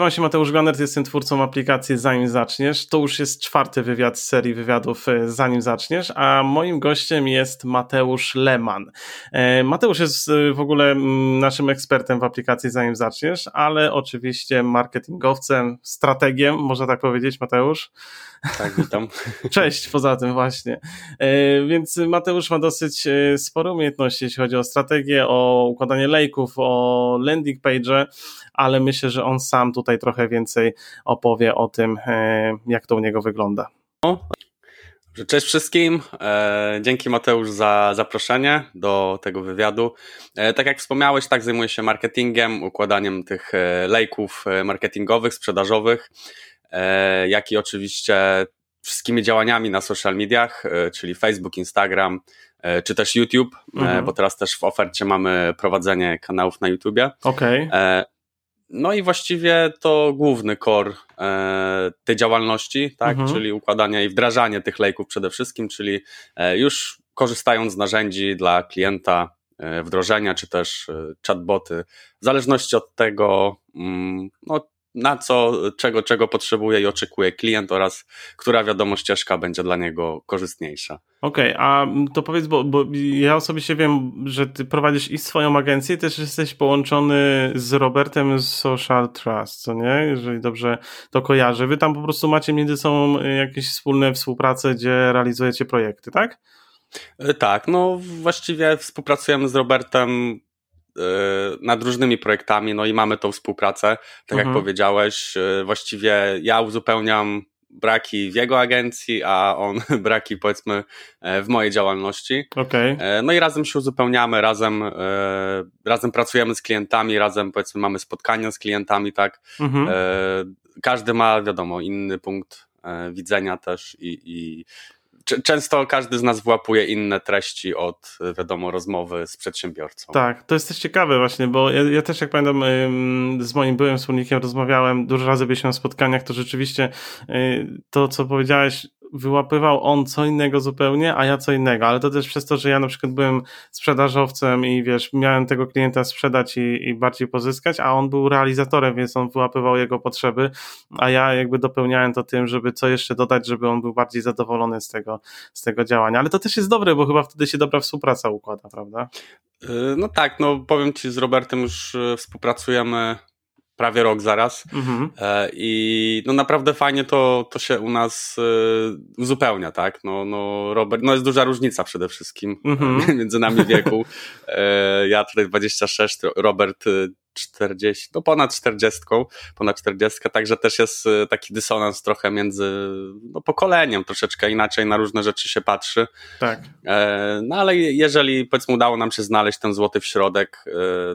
Nazywam się Mateusz Ganert, jestem twórcą aplikacji Zanim Zaczniesz. To już jest czwarty wywiad z serii wywiadów e, Zanim Zaczniesz, a moim gościem jest Mateusz Leman. E, Mateusz jest e, w ogóle mm, naszym ekspertem w aplikacji Zanim Zaczniesz, ale oczywiście marketingowcem, strategiem, można tak powiedzieć, Mateusz. Tak, witam. Cześć, poza tym właśnie. Więc Mateusz ma dosyć spore umiejętności, jeśli chodzi o strategię, o układanie lejków, o landing page, ale myślę, że on sam tutaj trochę więcej opowie o tym, e, jak to u niego wygląda. Cześć wszystkim. E, dzięki Mateusz za zaproszenie do tego wywiadu. E, tak jak wspomniałeś, tak zajmuję się marketingiem, układaniem tych lejków marketingowych, sprzedażowych, jak i oczywiście wszystkimi działaniami na social mediach, czyli Facebook, Instagram, czy też YouTube, mhm. bo teraz też w ofercie mamy prowadzenie kanałów na YouTubie. Okej. Okay. No i właściwie to główny core e, tej działalności, tak, mhm. czyli układanie i wdrażanie tych lejków przede wszystkim, czyli e, już korzystając z narzędzi dla klienta, e, wdrożenia, czy też e, chatboty, w zależności od tego, mm, no, na co, czego, czego potrzebuje i oczekuje klient oraz która wiadomo ścieżka będzie dla niego korzystniejsza. Okej, okay, a to powiedz, bo, bo ja osobiście wiem, że ty prowadzisz i swoją agencję, też jesteś połączony z Robertem z Social Trust, co nie? Jeżeli dobrze to kojarzę. Wy tam po prostu macie między sobą jakieś wspólne współprace, gdzie realizujecie projekty, tak? E, tak, no właściwie współpracujemy z Robertem E, nad różnymi projektami, no i mamy tą współpracę. Tak mhm. jak powiedziałeś, e, właściwie ja uzupełniam braki w jego agencji, a on braki powiedzmy e, w mojej działalności. Okay. No i razem się uzupełniamy, razem, razem pracujemy z klientami, razem powiedzmy mamy spotkania z klientami, tak. Mhm. Każdy ma, wiadomo, inny punkt widzenia też i, i często każdy z nas włapuje inne treści od, wiadomo, rozmowy z przedsiębiorcą. Tak, to jest też ciekawe właśnie, bo ja, ja też jak pamiętam z moim byłym wspólnikiem rozmawiałem, dużo razy byliśmy na spotkaniach, to rzeczywiście y, to, co powiedziałeś, wyłapywał on co innego zupełnie, a ja co innego, ale to też przez to, że ja na przykład byłem sprzedażowcem i wiesz, miałem tego klienta sprzedać i, i bardziej pozyskać, a on był realizatorem, więc on wyłapywał jego potrzeby, a ja jakby dopełniałem to tym, żeby co jeszcze dodać, żeby on był bardziej zadowolony z tego, z tego działania, ale to też jest dobre, bo chyba wtedy się dobra współpraca układa, prawda? Y, no tak, no powiem Ci, z Robertem już y, współpracujemy prawie rok zaraz. Mhm. E, I no naprawdę fajnie to, to się u nas e, uzupełnia, tak? No, no, Robert, no jest duża różnica przede wszystkim mhm. między nami wieku. E, ja tutaj 26, Robert 40, no ponad 40, ponad 40, także też jest taki dysonans trochę między no, pokoleniem, troszeczkę inaczej na różne rzeczy się patrzy. Tak. No ale jeżeli powiedzmy udało nam się znaleźć ten złoty w środek,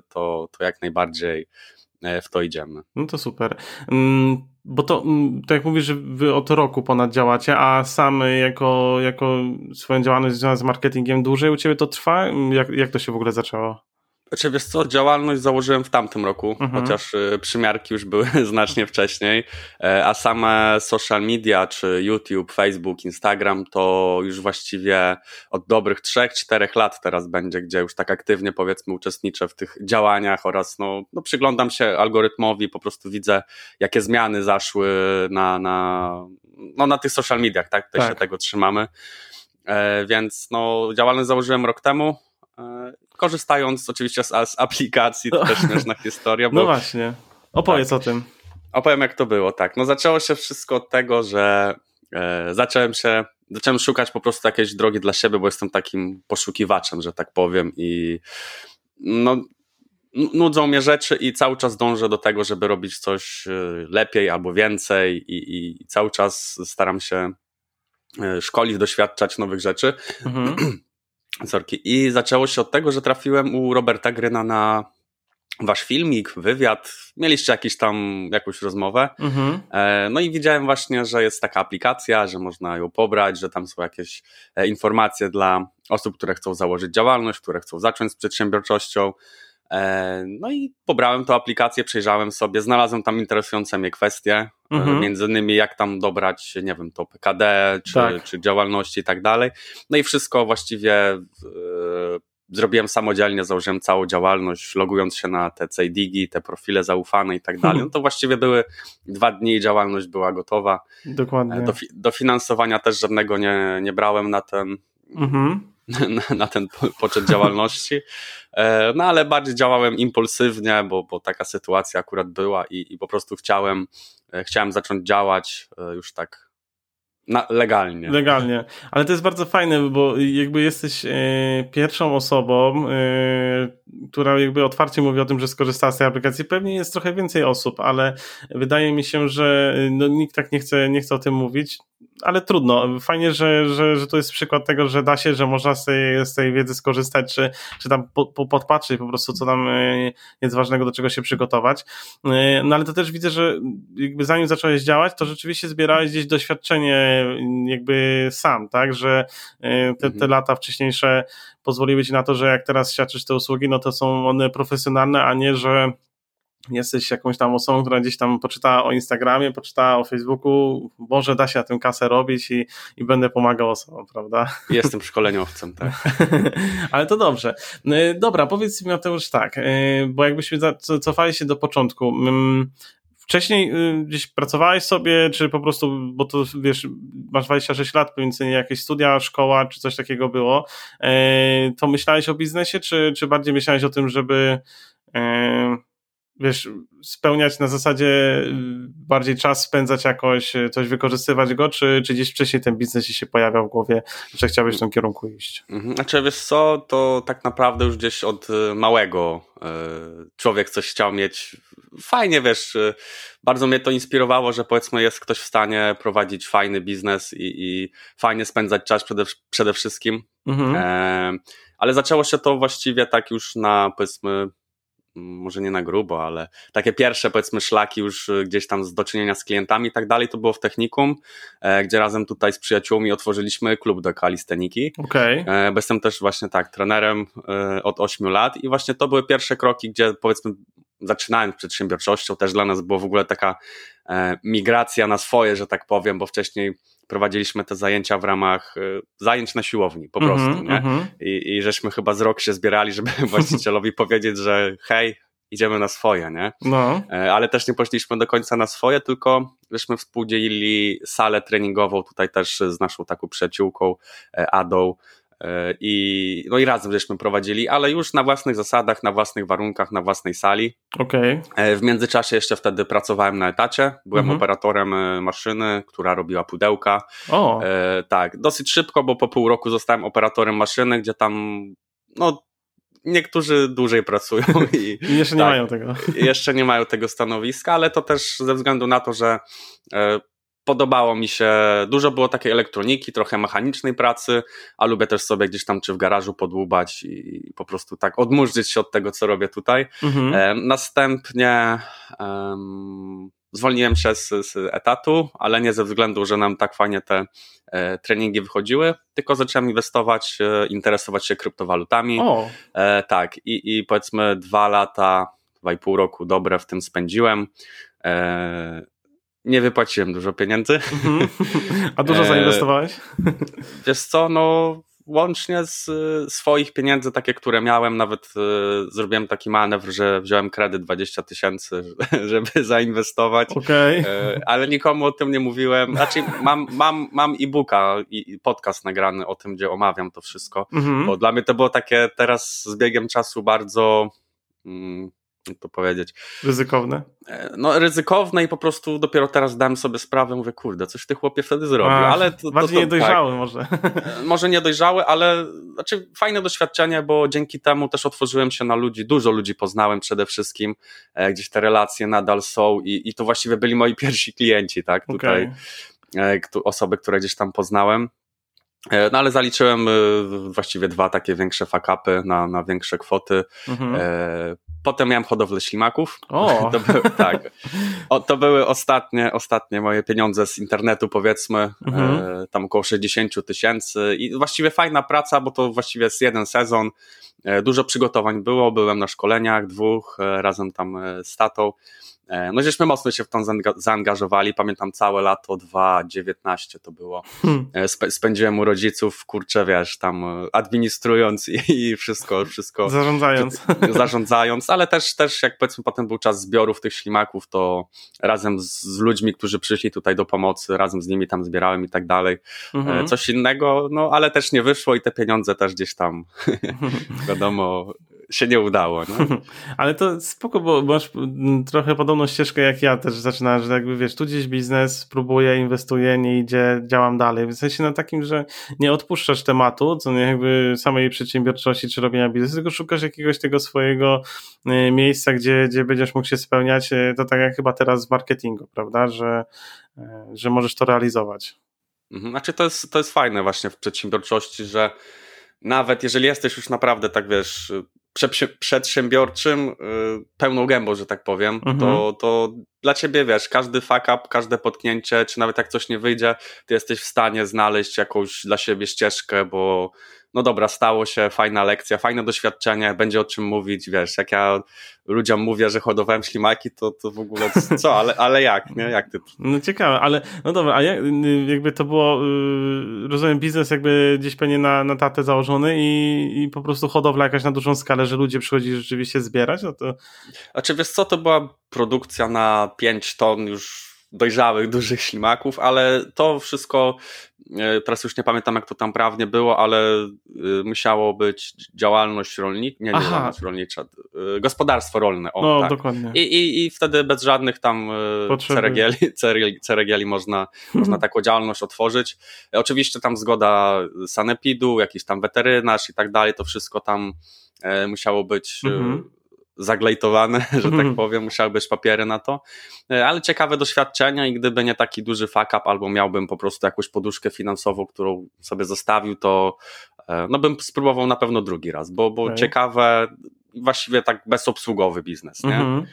to, to jak najbardziej E, w to idziemy. No to super. Mm, bo to, tak jak mówisz, że wy od roku ponad działacie, a sam jako, jako swoją działalność związana z marketingiem dłużej u ciebie to trwa? Jak, jak to się w ogóle zaczęło? Znaczy, wiesz co, działalność założyłem w tamtym roku, mhm. chociaż y, przymiarki już były znacznie wcześniej, e, a same social media, czy YouTube, Facebook, Instagram, to już właściwie od dobrych 3-4 lat teraz będzie, gdzie już tak aktywnie powiedzmy uczestniczę w tych działaniach oraz no, no przyglądam się algorytmowi, po prostu widzę, jakie zmiany zaszły na, na, no, na tych social mediach, tak? Tutaj tak. się tego trzymamy. E, więc no, działalność założyłem rok temu, korzystając oczywiście z, z aplikacji, to też śmieszna historia. Bo, no właśnie, opowiedz tak, o tym. Opowiem jak to było, tak. No zaczęło się wszystko od tego, że e, zacząłem się, zacząłem szukać po prostu jakiejś drogi dla siebie, bo jestem takim poszukiwaczem, że tak powiem i no nudzą mnie rzeczy i cały czas dążę do tego, żeby robić coś e, lepiej albo więcej i, i cały czas staram się e, szkolić, doświadczać nowych rzeczy. Mhm. Sorki. I zaczęło się od tego, że trafiłem u Roberta Gryna na wasz filmik, wywiad. Mieliście jakiś tam jakąś rozmowę. Mhm. E, no i widziałem właśnie, że jest taka aplikacja, że można ją pobrać, że tam są jakieś e, informacje dla osób, które chcą założyć działalność, które chcą zacząć z przedsiębiorczością. E, no i pobrałem tę aplikację, przejrzałem sobie, znalazłem tam interesujące mnie kwestie, e, mhm. między innymi jak tam dobrać, nie wiem, to PKD, czy, tak. czy działalności i tak dalej. No i wszystko właściwie zrobiłem samodzielnie, założyłem całą działalność, logując się na te CDigi, te profile zaufane i tak dalej. No to właściwie były dwa dni i działalność była gotowa. Dokładnie. Do, dofinansowania też żadnego nie, nie brałem na ten, mhm. Na, na, ten poczet działalności. E, no ale bardziej działałem impulsywnie, bo, bo taka sytuacja akurat była i, i po prostu chciałem, e, chciałem zacząć działać e, już tak na, legalnie. Legalnie. Ale to jest bardzo fajne, bo jakby jesteś e, pierwszą osobą, e, która jakby otwarcie mówi o tym, że skorzystała z tej aplikacji. Pewnie jest trochę więcej osób, ale wydaje mi się, że no, nikt tak nie chce, nie chce o tym mówić ale trudno. Fajnie, że, że, że to jest przykład tego, że da się, że można z tej, z tej wiedzy skorzystać, czy, czy tam po, po, podpatrzeć po prostu, co tam e, jest ważnego, do czego się przygotować. No ale to też widzę, że jakby zanim zacząłeś działać, to rzeczywiście zbierałeś gdzieś doświadczenie jakby sam, tak, że e, te, te mhm. lata wcześniejsze pozwoliły ci na to, że jak teraz świadczysz te usługi, no to są one profesjonalne, a nie, że jesteś jakąś tam osobą, która gdzieś tam poczytała o Instagramie, poczytała o Facebooku, może da się na tym kasę robić i, i będę pomagał osobom, prawda? Jestem szkoleniowcem, tak. Ale to dobrze. No, dobra, powiedz mi Mateusz tak, y, bo jakbyśmy cofali się do początku, mm, Wcześniej y, gdzieś pracowałeś sobie, czy po prostu, bo to wiesz, masz 26 lat, więc jakieś studia, szkoła, czy coś takiego było, y, to myślałeś o biznesie, czy, czy bardziej myślałeś o tym, żeby wiesz, spełniać na zasadzie y, bardziej czas spędzać jakoś, y, coś wykorzystywać go, czy, czy gdzieś wcześniej ten biznes się pojawiał w głowie, że chciałbyś w tym kierunku iść? Mhm. Znaczy, wiesz co, to tak naprawdę już gdzieś od y, małego człowiek coś chciał mieć. Fajnie, wiesz, bardzo mnie to inspirowało, że powiedzmy jest ktoś w stanie prowadzić fajny biznes i, i fajnie spędzać czas przede, przede wszystkim. Mhm. E, ale zaczęło się to właściwie tak już na, powiedzmy, może nie na grubo, ale takie pierwsze powiedzmy szlaki już y, gdzieś tam z do czynienia z klientami i tak dalej, to było w technikum, e, gdzie razem tutaj z przyjaciółmi otworzyliśmy klub do kalisteniki. Okay. E, bo jestem też właśnie tak, trenerem e, od 8 lat i właśnie to były pierwsze kroki, gdzie powiedzmy zaczynałem z przedsiębiorczością, też dla nas było w ogóle taka migracja na swoje, że tak powiem, bo wcześniej prowadziliśmy te zajęcia w ramach y, zajęć na siłowni po prostu, mm -hmm, nie? Mm -hmm. I, I żeśmy chyba z rok się zbierali, żeby właścicielowi powiedzieć, że hej, idziemy na swoje, nie? No. E, ale też nie poszliśmy do końca na swoje, tylko żeśmy współdzielili salę treningową tutaj też z naszą taką przyjaciółką e, Adą, I, no i razem żeśmy prowadzili, ale już na własnych zasadach, na własnych warunkach, na własnej sali. Okay. W międzyczasie jeszcze wtedy pracowałem na etacie. Byłem mhm. operatorem e, maszyny, która robiła pudełka. O. E, tak, dosyć szybko, bo po pół roku zostałem operatorem maszyny, gdzie tam no, niektórzy dłużej pracują. I, I jeszcze tak, nie mają tego. Jeszcze nie mają tego stanowiska, ale to też ze względu na to, że e, podobało mi się, dużo było takiej elektroniki, trochę mechanicznej pracy, a lubię też sobie gdzieś tam czy w garażu podłubać i po prostu tak odmurzyć się od tego, co robię tutaj. Mhm. E, następnie um, zwolniłem się z, z, etatu, ale nie ze względu, że nam tak fajnie te e, treningi wychodziły, tylko zacząłem inwestować, e, interesować się kryptowalutami. O. E, tak, i, i powiedzmy dwa lata, dwa i pół roku dobre w tym spędziłem. Nie wypłaciłem dużo pieniędzy. Mhm. A dużo e, zainwestowałeś? Wiesz co, no łącznie z swoich pieniędzy, takie, które miałem, nawet e, zrobiłem taki manewr, że wziąłem kredyt 20 tysięcy, żeby zainwestować, okay. e, ale nikomu o tym nie mówiłem. Znaczy mam, mam, mam e-booka i podcast nagrany o tym, gdzie omawiam to wszystko, mhm. bo dla mnie to było takie teraz z biegiem czasu bardzo... Mm, jak to powiedzieć. Ryzykowne? E, no ryzykowne i po prostu dopiero teraz dałem sobie sprawę, mówię, kurde, coś ty chłopie wtedy zrobił, A, ale... To, bardziej niedojrzały tak, może. E, może niedojrzały, ale znaczy fajne doświadczenie, bo dzięki temu też otworzyłem się na ludzi, dużo ludzi poznałem przede wszystkim, e, gdzieś te relacje nadal są i, i to właściwie byli moi pierwsi klienci, tak, tutaj okay. osoby, które gdzieś tam poznałem. E, no ale zaliczyłem e, właściwie dwa takie większe fakapy na, na większe kwoty. Mhm. E, potem miałem hodowlę ślimaków. O. To były, tak. O, to były ostatnie, ostatnie moje pieniądze z internetu, powiedzmy. Mhm. Tam około 60 tysięcy. I właściwie fajna praca, bo to właściwie jest jeden sezon. Dużo przygotowań było. Byłem na szkoleniach dwóch, razem tam z tatą. E, no żeśmy mocno się w to zaangażowali, pamiętam całe lato 2019 to było. Hmm. E, spędziłem u rodziców, kurczę, wiesz, tam e, administrując i wszystko, wszystko. Zarządzając. Zarządzając, ale też, też jak powiedzmy potem był czas zbiorów tych ślimaków, to razem z, z ludźmi, którzy przyszli tutaj do pomocy, razem z nimi tam zbierałem i tak dalej. Mhm. Coś innego, no ale też nie wyszło i te pieniądze też gdzieś tam, wiadomo, się nie udało. No. Ale to spoko, bo masz trochę podobną ścieżkę jak ja też zaczynałem, że jakby wiesz, tu gdzieś biznes, próbuję, inwestuję, nie idzie, działam dalej. W sensie na takim, że nie odpuszczasz tematu, co nie jakby samej przedsiębiorczości czy robienia biznesu, tylko szukasz jakiegoś tego swojego y, miejsca, gdzie, gdzie będziesz mógł się spełniać. Y, to tak jak chyba teraz w marketingu, prawda, że, y, że możesz to realizować. Mhm. Znaczy to jest, to jest fajne właśnie w przedsiębiorczości, że nawet jeżeli jesteś już naprawdę tak wiesz przedsiębiorczym y, pełną gębą, że tak powiem, mhm. to, to dla ciebie, wiesz, każdy fuck up, każde potknięcie, czy nawet jak coś nie wyjdzie, ty jesteś w stanie znaleźć jakąś dla siebie ścieżkę, bo no dobra, stało się, fajna lekcja, fajne doświadczenie, będzie o czym mówić, wiesz, jak ja ludziom mówię, że hodowałem ślimaki, to, to w ogóle co, ale, ale jak, nie? Jak ty? No ciekawe, ale no dobra, a jak, jakby to było, yy, rozumiem, biznes jakby gdzieś pewnie na, na tatę założony i, i po prostu hodowla jakaś na dużą skalę, że ludzie przychodzi rzeczywiście zbierać, no to... A czy wiesz co, to była produkcja na 5 ton już dojrzałych, dużych ślimaków, ale to wszystko, e, teraz już nie pamiętam jak to tam prawnie było, ale e, musiało być działalność rolnicza, nie, nie działalność rolnicza, e, gospodarstwo rolne. O, no, tak. dokładnie. I, i, I wtedy bez żadnych tam ceregieli, ceregieli można, można taką działalność otworzyć. Oczywiście tam zgoda sanepidu, jakiś tam weterynarz i tak dalej, to wszystko tam musiało być mhm zaglejtowane, że tak mhm. powiem, musiały być papiery na to, e, ale ciekawe doświadczenia i gdyby nie taki duży fuck up, albo miałbym po prostu jakąś poduszkę finansową, którą sobie zostawił, to e, no bym spróbował na pewno drugi raz, bo, bo okay. ciekawe, właściwie tak bezobsługowy biznes, nie? Mhm.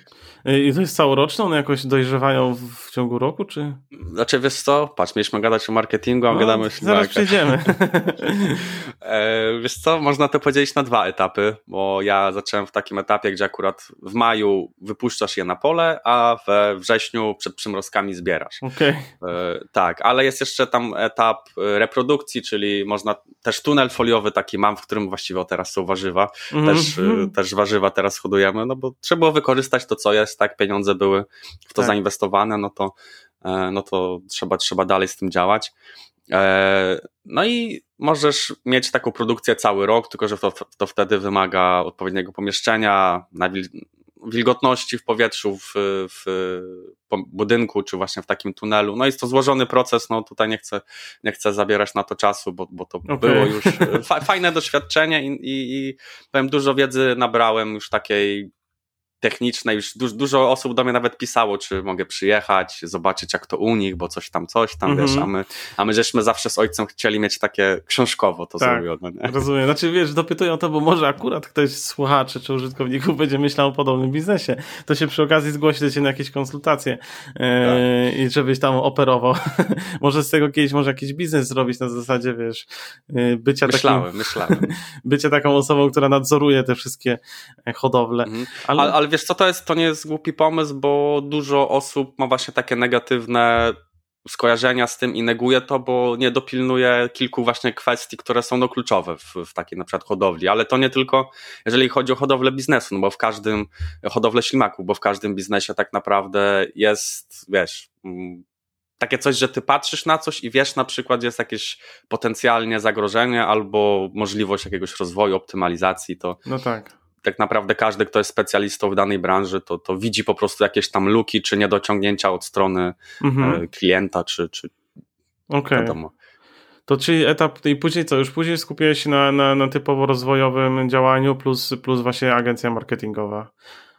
I to jest całoroczne? One jakoś dojrzewają w ciągu roku, czy? Znaczy, wiesz co? Patrz, mieliśmy gadać o marketingu, a no, gadamy... Zaraz przejdziemy. e, wiesz co? Można to podzielić na dwa etapy, bo ja zacząłem w takim etapie, gdzie akurat w maju wypuszczasz je na pole, a we wrześniu przed przymrozkami zbierasz. Okay. E, tak, ale jest jeszcze tam etap reprodukcji, czyli można też tunel foliowy taki mam, w którym właściwie teraz są warzywa. Mm -hmm. Też, mhm. Też warzywa teraz hodujemy, no bo trzeba było wykorzystać to, co jest tak, pieniądze były w to tak. zainwestowane, no to, e, no to trzeba, trzeba dalej z tym działać. E, no i możesz mieć taką produkcję cały rok, tylko że to, to wtedy wymaga odpowiedniego pomieszczenia, wilgotności w powietrzu, w, w budynku, czy właśnie w takim tunelu. No jest to złożony proces, no tutaj nie chcę, nie chcę zabierać na to czasu, bo, bo to okay. było już fajne doświadczenie i, i, i powiem, dużo wiedzy nabrałem już takiej techniczne, już du dużo osób do mnie nawet pisało, czy mogę przyjechać, zobaczyć jak to u nich, bo coś tam, coś tam, mm -hmm. wiesz, a my, a my żeśmy zawsze z ojcem chcieli mieć takie książkowo to tak, zrobione. Nie? Rozumiem, znaczy wiesz, dopytują to, bo może akurat ktoś z słuchaczy czy użytkowników będzie myślał o podobnym biznesie, to się przy okazji zgłosi do ciebie na jakieś konsultacje e, tak. i żebyś tam operował. może z tego kiedyś może jakiś biznes zrobić na zasadzie, wiesz, e, bycia myślałem, takim... Myślałem, bycia taką osobą, która nadzoruje te wszystkie hodowle. Mhm. Ale, ale wiesz co, to jest, to nie jest głupi pomysł, bo dużo osób ma właśnie takie negatywne skojarzenia z tym i neguje to, bo nie dopilnuje kilku właśnie kwestii, które są no kluczowe w, w takiej na przykład hodowli, ale to nie tylko jeżeli chodzi o hodowlę biznesu, no bo w każdym, hodowlę ślimaków, bo w każdym biznesie tak naprawdę jest, wiesz, mm, takie coś, że ty patrzysz na coś i wiesz na przykład jest jakieś potencjalnie zagrożenie albo możliwość jakiegoś rozwoju, optymalizacji, to no tak tak naprawdę każdy, kto jest specjalistą w danej branży, to, to widzi po prostu jakieś tam luki, czy niedociągnięcia od strony mhm. E, klienta, czy, czy okay. wiadomo. To czyli etap i później co? Już później skupiłeś się na, na, na typowo rozwojowym działaniu plus, plus właśnie agencja marketingowa.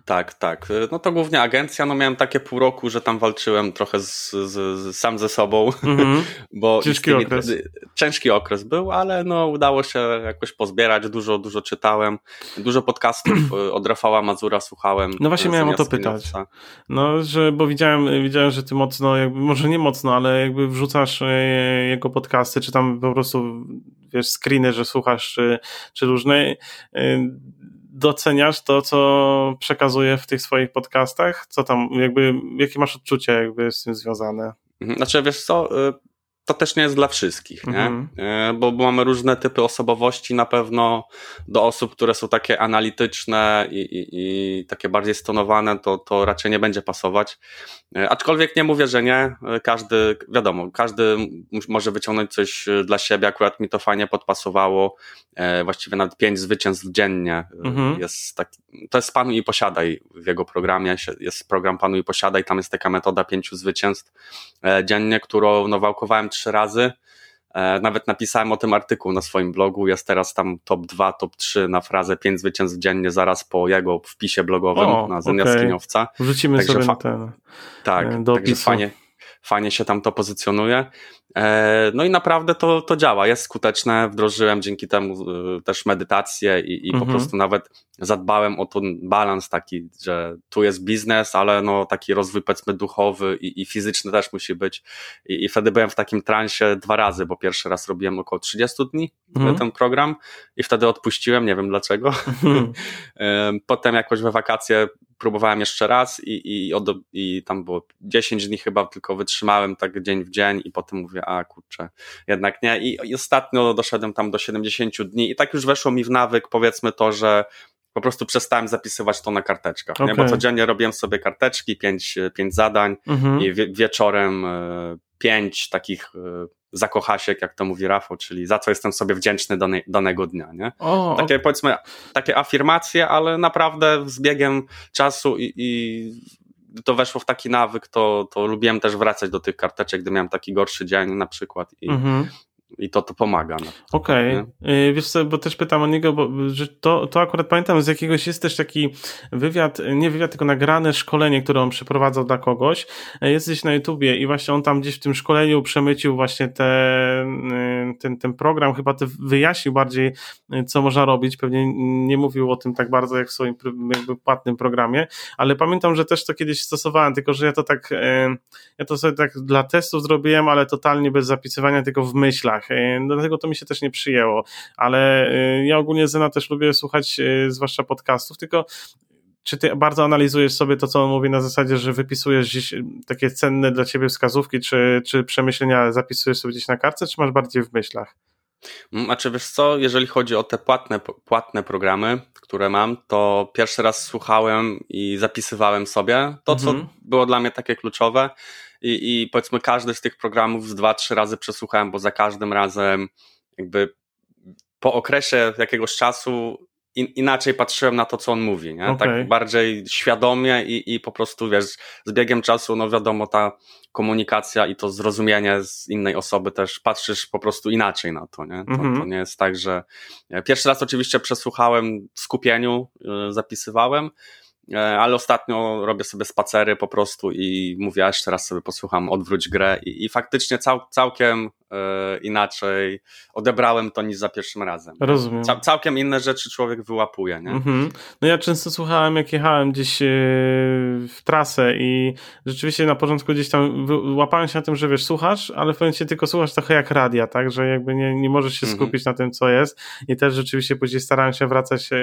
Tak, tak. No to głównie agencja. No miałem takie pół roku, że tam walczyłem trochę z, z, z sam ze sobą. Mm-hmm. Bo ciężki tymi, okres. Ciężki okres był, ale no udało się jakoś pozbierać. Dużo, dużo czytałem. Dużo podcastów od Rafała Mazura słuchałem. No właśnie miałem o to pytać. No, że, bo widziałem, widziałem, że ty mocno, jakby, może nie mocno, ale jakby wrzucasz e, jego podcasty, czy tam po prostu wiesz, screeny, że słuchasz, czy, czy różne. Doceniasz to, co przekazuje w tych swoich podcastach? Co tam, jakby, jakie masz odczucie jakby z tym związane? Mhm. Znaczy, wiesz co, y, to też nie jest dla wszystkich, nie? Mhm. E, bo, bo mamy różne typy osobowości na pewno do osób, które są takie analityczne i, i, i takie bardziej stonowane, to, to raczej nie będzie pasować. E, aczkolwiek nie mówię, że nie. E, każdy, wiadomo, każdy może wyciągnąć coś dla siebie. Akurat mi to fajnie podpasowało. Właściwie nawet pięć zwycięstw dziennie Mhm. jest tak, to jest Panuj i Posiadaj w jego programie. Jest program Panuj i Posiadaj, tam jest taka metoda pięciu zwycięstw dziennie, którą no, wałkowałem trzy razy. E, Nawet napisałem o tym artykuł na swoim blogu. Jest teraz tam top 2, top 3 na frazę 5 zwycięstw dziennie zaraz po jego wpisie blogowym O, na Zen. Jaskiniowca. Wrzucimy Także sobie fa- ten. Tak, E, do także opisu. fajnie, fajnie się tam to pozycjonuje. E, No i naprawdę to, to działa, jest skuteczne. Wdrożyłem dzięki temu e, też medytację i, i po Mhm. prostu nawet zadbałem o ten balans taki, że tu jest biznes, ale no taki rozwój powiedzmy duchowy i, i fizyczny też musi być. I, I wtedy byłem w takim transie dwa razy, bo pierwszy raz robiłem około 30 dni Mhm. ten program i wtedy odpuściłem, nie wiem dlaczego. Mhm. Em, Potem jakoś we wakacje próbowałem jeszcze raz i, i, od, i tam było 10 dni chyba tylko wytrzymałem tak dzień w dzień i potem mówię, a kurczę, jednak nie. I, i ostatnio doszedłem tam do 70 dni i tak już weszło mi w nawyk powiedzmy to, że po prostu przestałem zapisywać to na karteczkach, nie? bo codziennie robiłem sobie karteczki, pięć, pięć zadań Mhm. i wie, wieczorem e, pięć takich zakochasiek, jak to mówi Rafał, czyli za co jestem sobie wdzięczny dane, danego dnia, nie? O, takie powiedzmy, takie afirmacje, ale naprawdę z biegiem czasu i, i to weszło w taki nawyk, to, to lubiłem też wracać do tych karteczek, gdy miałem taki gorszy dzień na przykład i, mhm. I to, to pomaga. Okej, Nie? Y, wiesz co, bo też pytam o niego, bo że to, to akurat pamiętam z jakiegoś jest też taki wywiad, nie wywiad, tylko nagrane szkolenie, które on przeprowadzał dla kogoś. Y, Jest gdzieś na YouTubie i właśnie on tam gdzieś w tym szkoleniu przemycił właśnie te, y, ten, ten program, chyba te wyjaśnił bardziej, y, co można robić. Pewnie nie mówił o tym tak bardzo jak w swoim jakby płatnym programie, ale pamiętam, że też to kiedyś stosowałem, tylko że ja to tak, ja to sobie tak dla testów zrobiłem, ale totalnie bez zapisywania, tylko w myślach. Y, Dlatego to mi się też nie przyjęło. Ale y, ja ogólnie Zena też lubię słuchać, y, zwłaszcza podcastów, tylko czy ty bardzo analizujesz sobie to, co on mówi na zasadzie, że wypisujesz gdzieś takie cenne dla ciebie wskazówki, czy, czy przemyślenia zapisujesz sobie gdzieś na kartce, czy masz bardziej w myślach? Mm, A czy wiesz co, jeżeli chodzi o te płatne, płatne programy, które mam, to pierwszy raz słuchałem i zapisywałem sobie to, co Mhm. było dla mnie takie kluczowe. I, I powiedzmy, każdy z tych programów z dwa, trzy razy przesłuchałem, bo za każdym razem, jakby po okresie jakiegoś czasu in, inaczej patrzyłem na to, co on mówi, nie? Okej. Tak bardziej świadomie i, i po prostu, wiesz, z biegiem czasu, no wiadomo, ta komunikacja i to zrozumienie z innej osoby też patrzysz po prostu inaczej na to, nie? To, Mhm. to nie jest tak, że e, pierwszy raz oczywiście przesłuchałem w skupieniu, e, zapisywałem, e, ale ostatnio robię sobie spacery po prostu i mówię, a jeszcze raz sobie posłucham, odwróć grę i, i faktycznie cał, całkiem inaczej odebrałem to niż za pierwszym razem. Rozumiem. Cał, całkiem inne rzeczy człowiek wyłapuje, nie? Mhm. No ja często słuchałem, jak jechałem gdzieś e, w trasę i rzeczywiście na początku gdzieś tam łapałem się na tym, że wiesz, słuchasz, ale w pewnym momencie tylko słuchasz trochę jak radia, tak, że jakby nie, nie możesz się Mhm. skupić na tym, co jest i też rzeczywiście później starałem się wracać, e,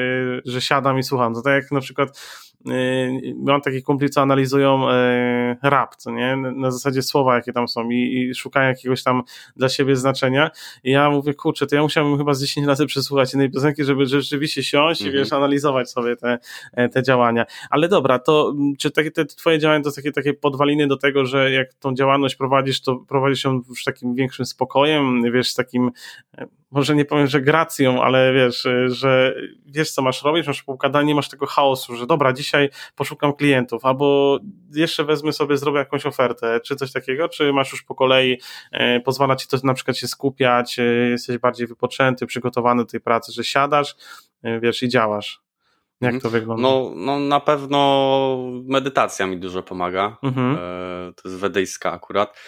że siadam i słucham. To tak jak na przykład e, mam takich kumpli, co analizują e, rap, co nie, na zasadzie słowa, jakie tam są i, i szukają jakiegoś tam dla siebie znaczenia i ja mówię, kurczę, to ja musiałbym chyba z 10 razy przesłuchać jednej piosenki, żeby rzeczywiście siąść i Mhm. wiesz, analizować sobie te, e, te działania. Ale dobra, to mm, czy takie te twoje działania to takie, takie podwaliny do tego, że jak tą działalność prowadzisz, to prowadzisz ją już takim większym spokojem, wiesz, z takim, e, może nie powiem, że gracją, ale wiesz, e, że wiesz, co masz robić, masz poukładanie, nie masz tego chaosu, że dobra, dzisiaj poszukam klientów, albo jeszcze wezmę sobie, zrobię jakąś ofertę, czy coś takiego, czy masz już po kolei, e, pozwala ci to na przykład się skupiać, e, jesteś bardziej wypoczęty, przygotowany do tej pracy, że siadasz, e, wiesz, i działasz. Jak Mhm. to wygląda? No, no na pewno medytacja mi dużo pomaga. Mhm. To jest wedyjska akurat.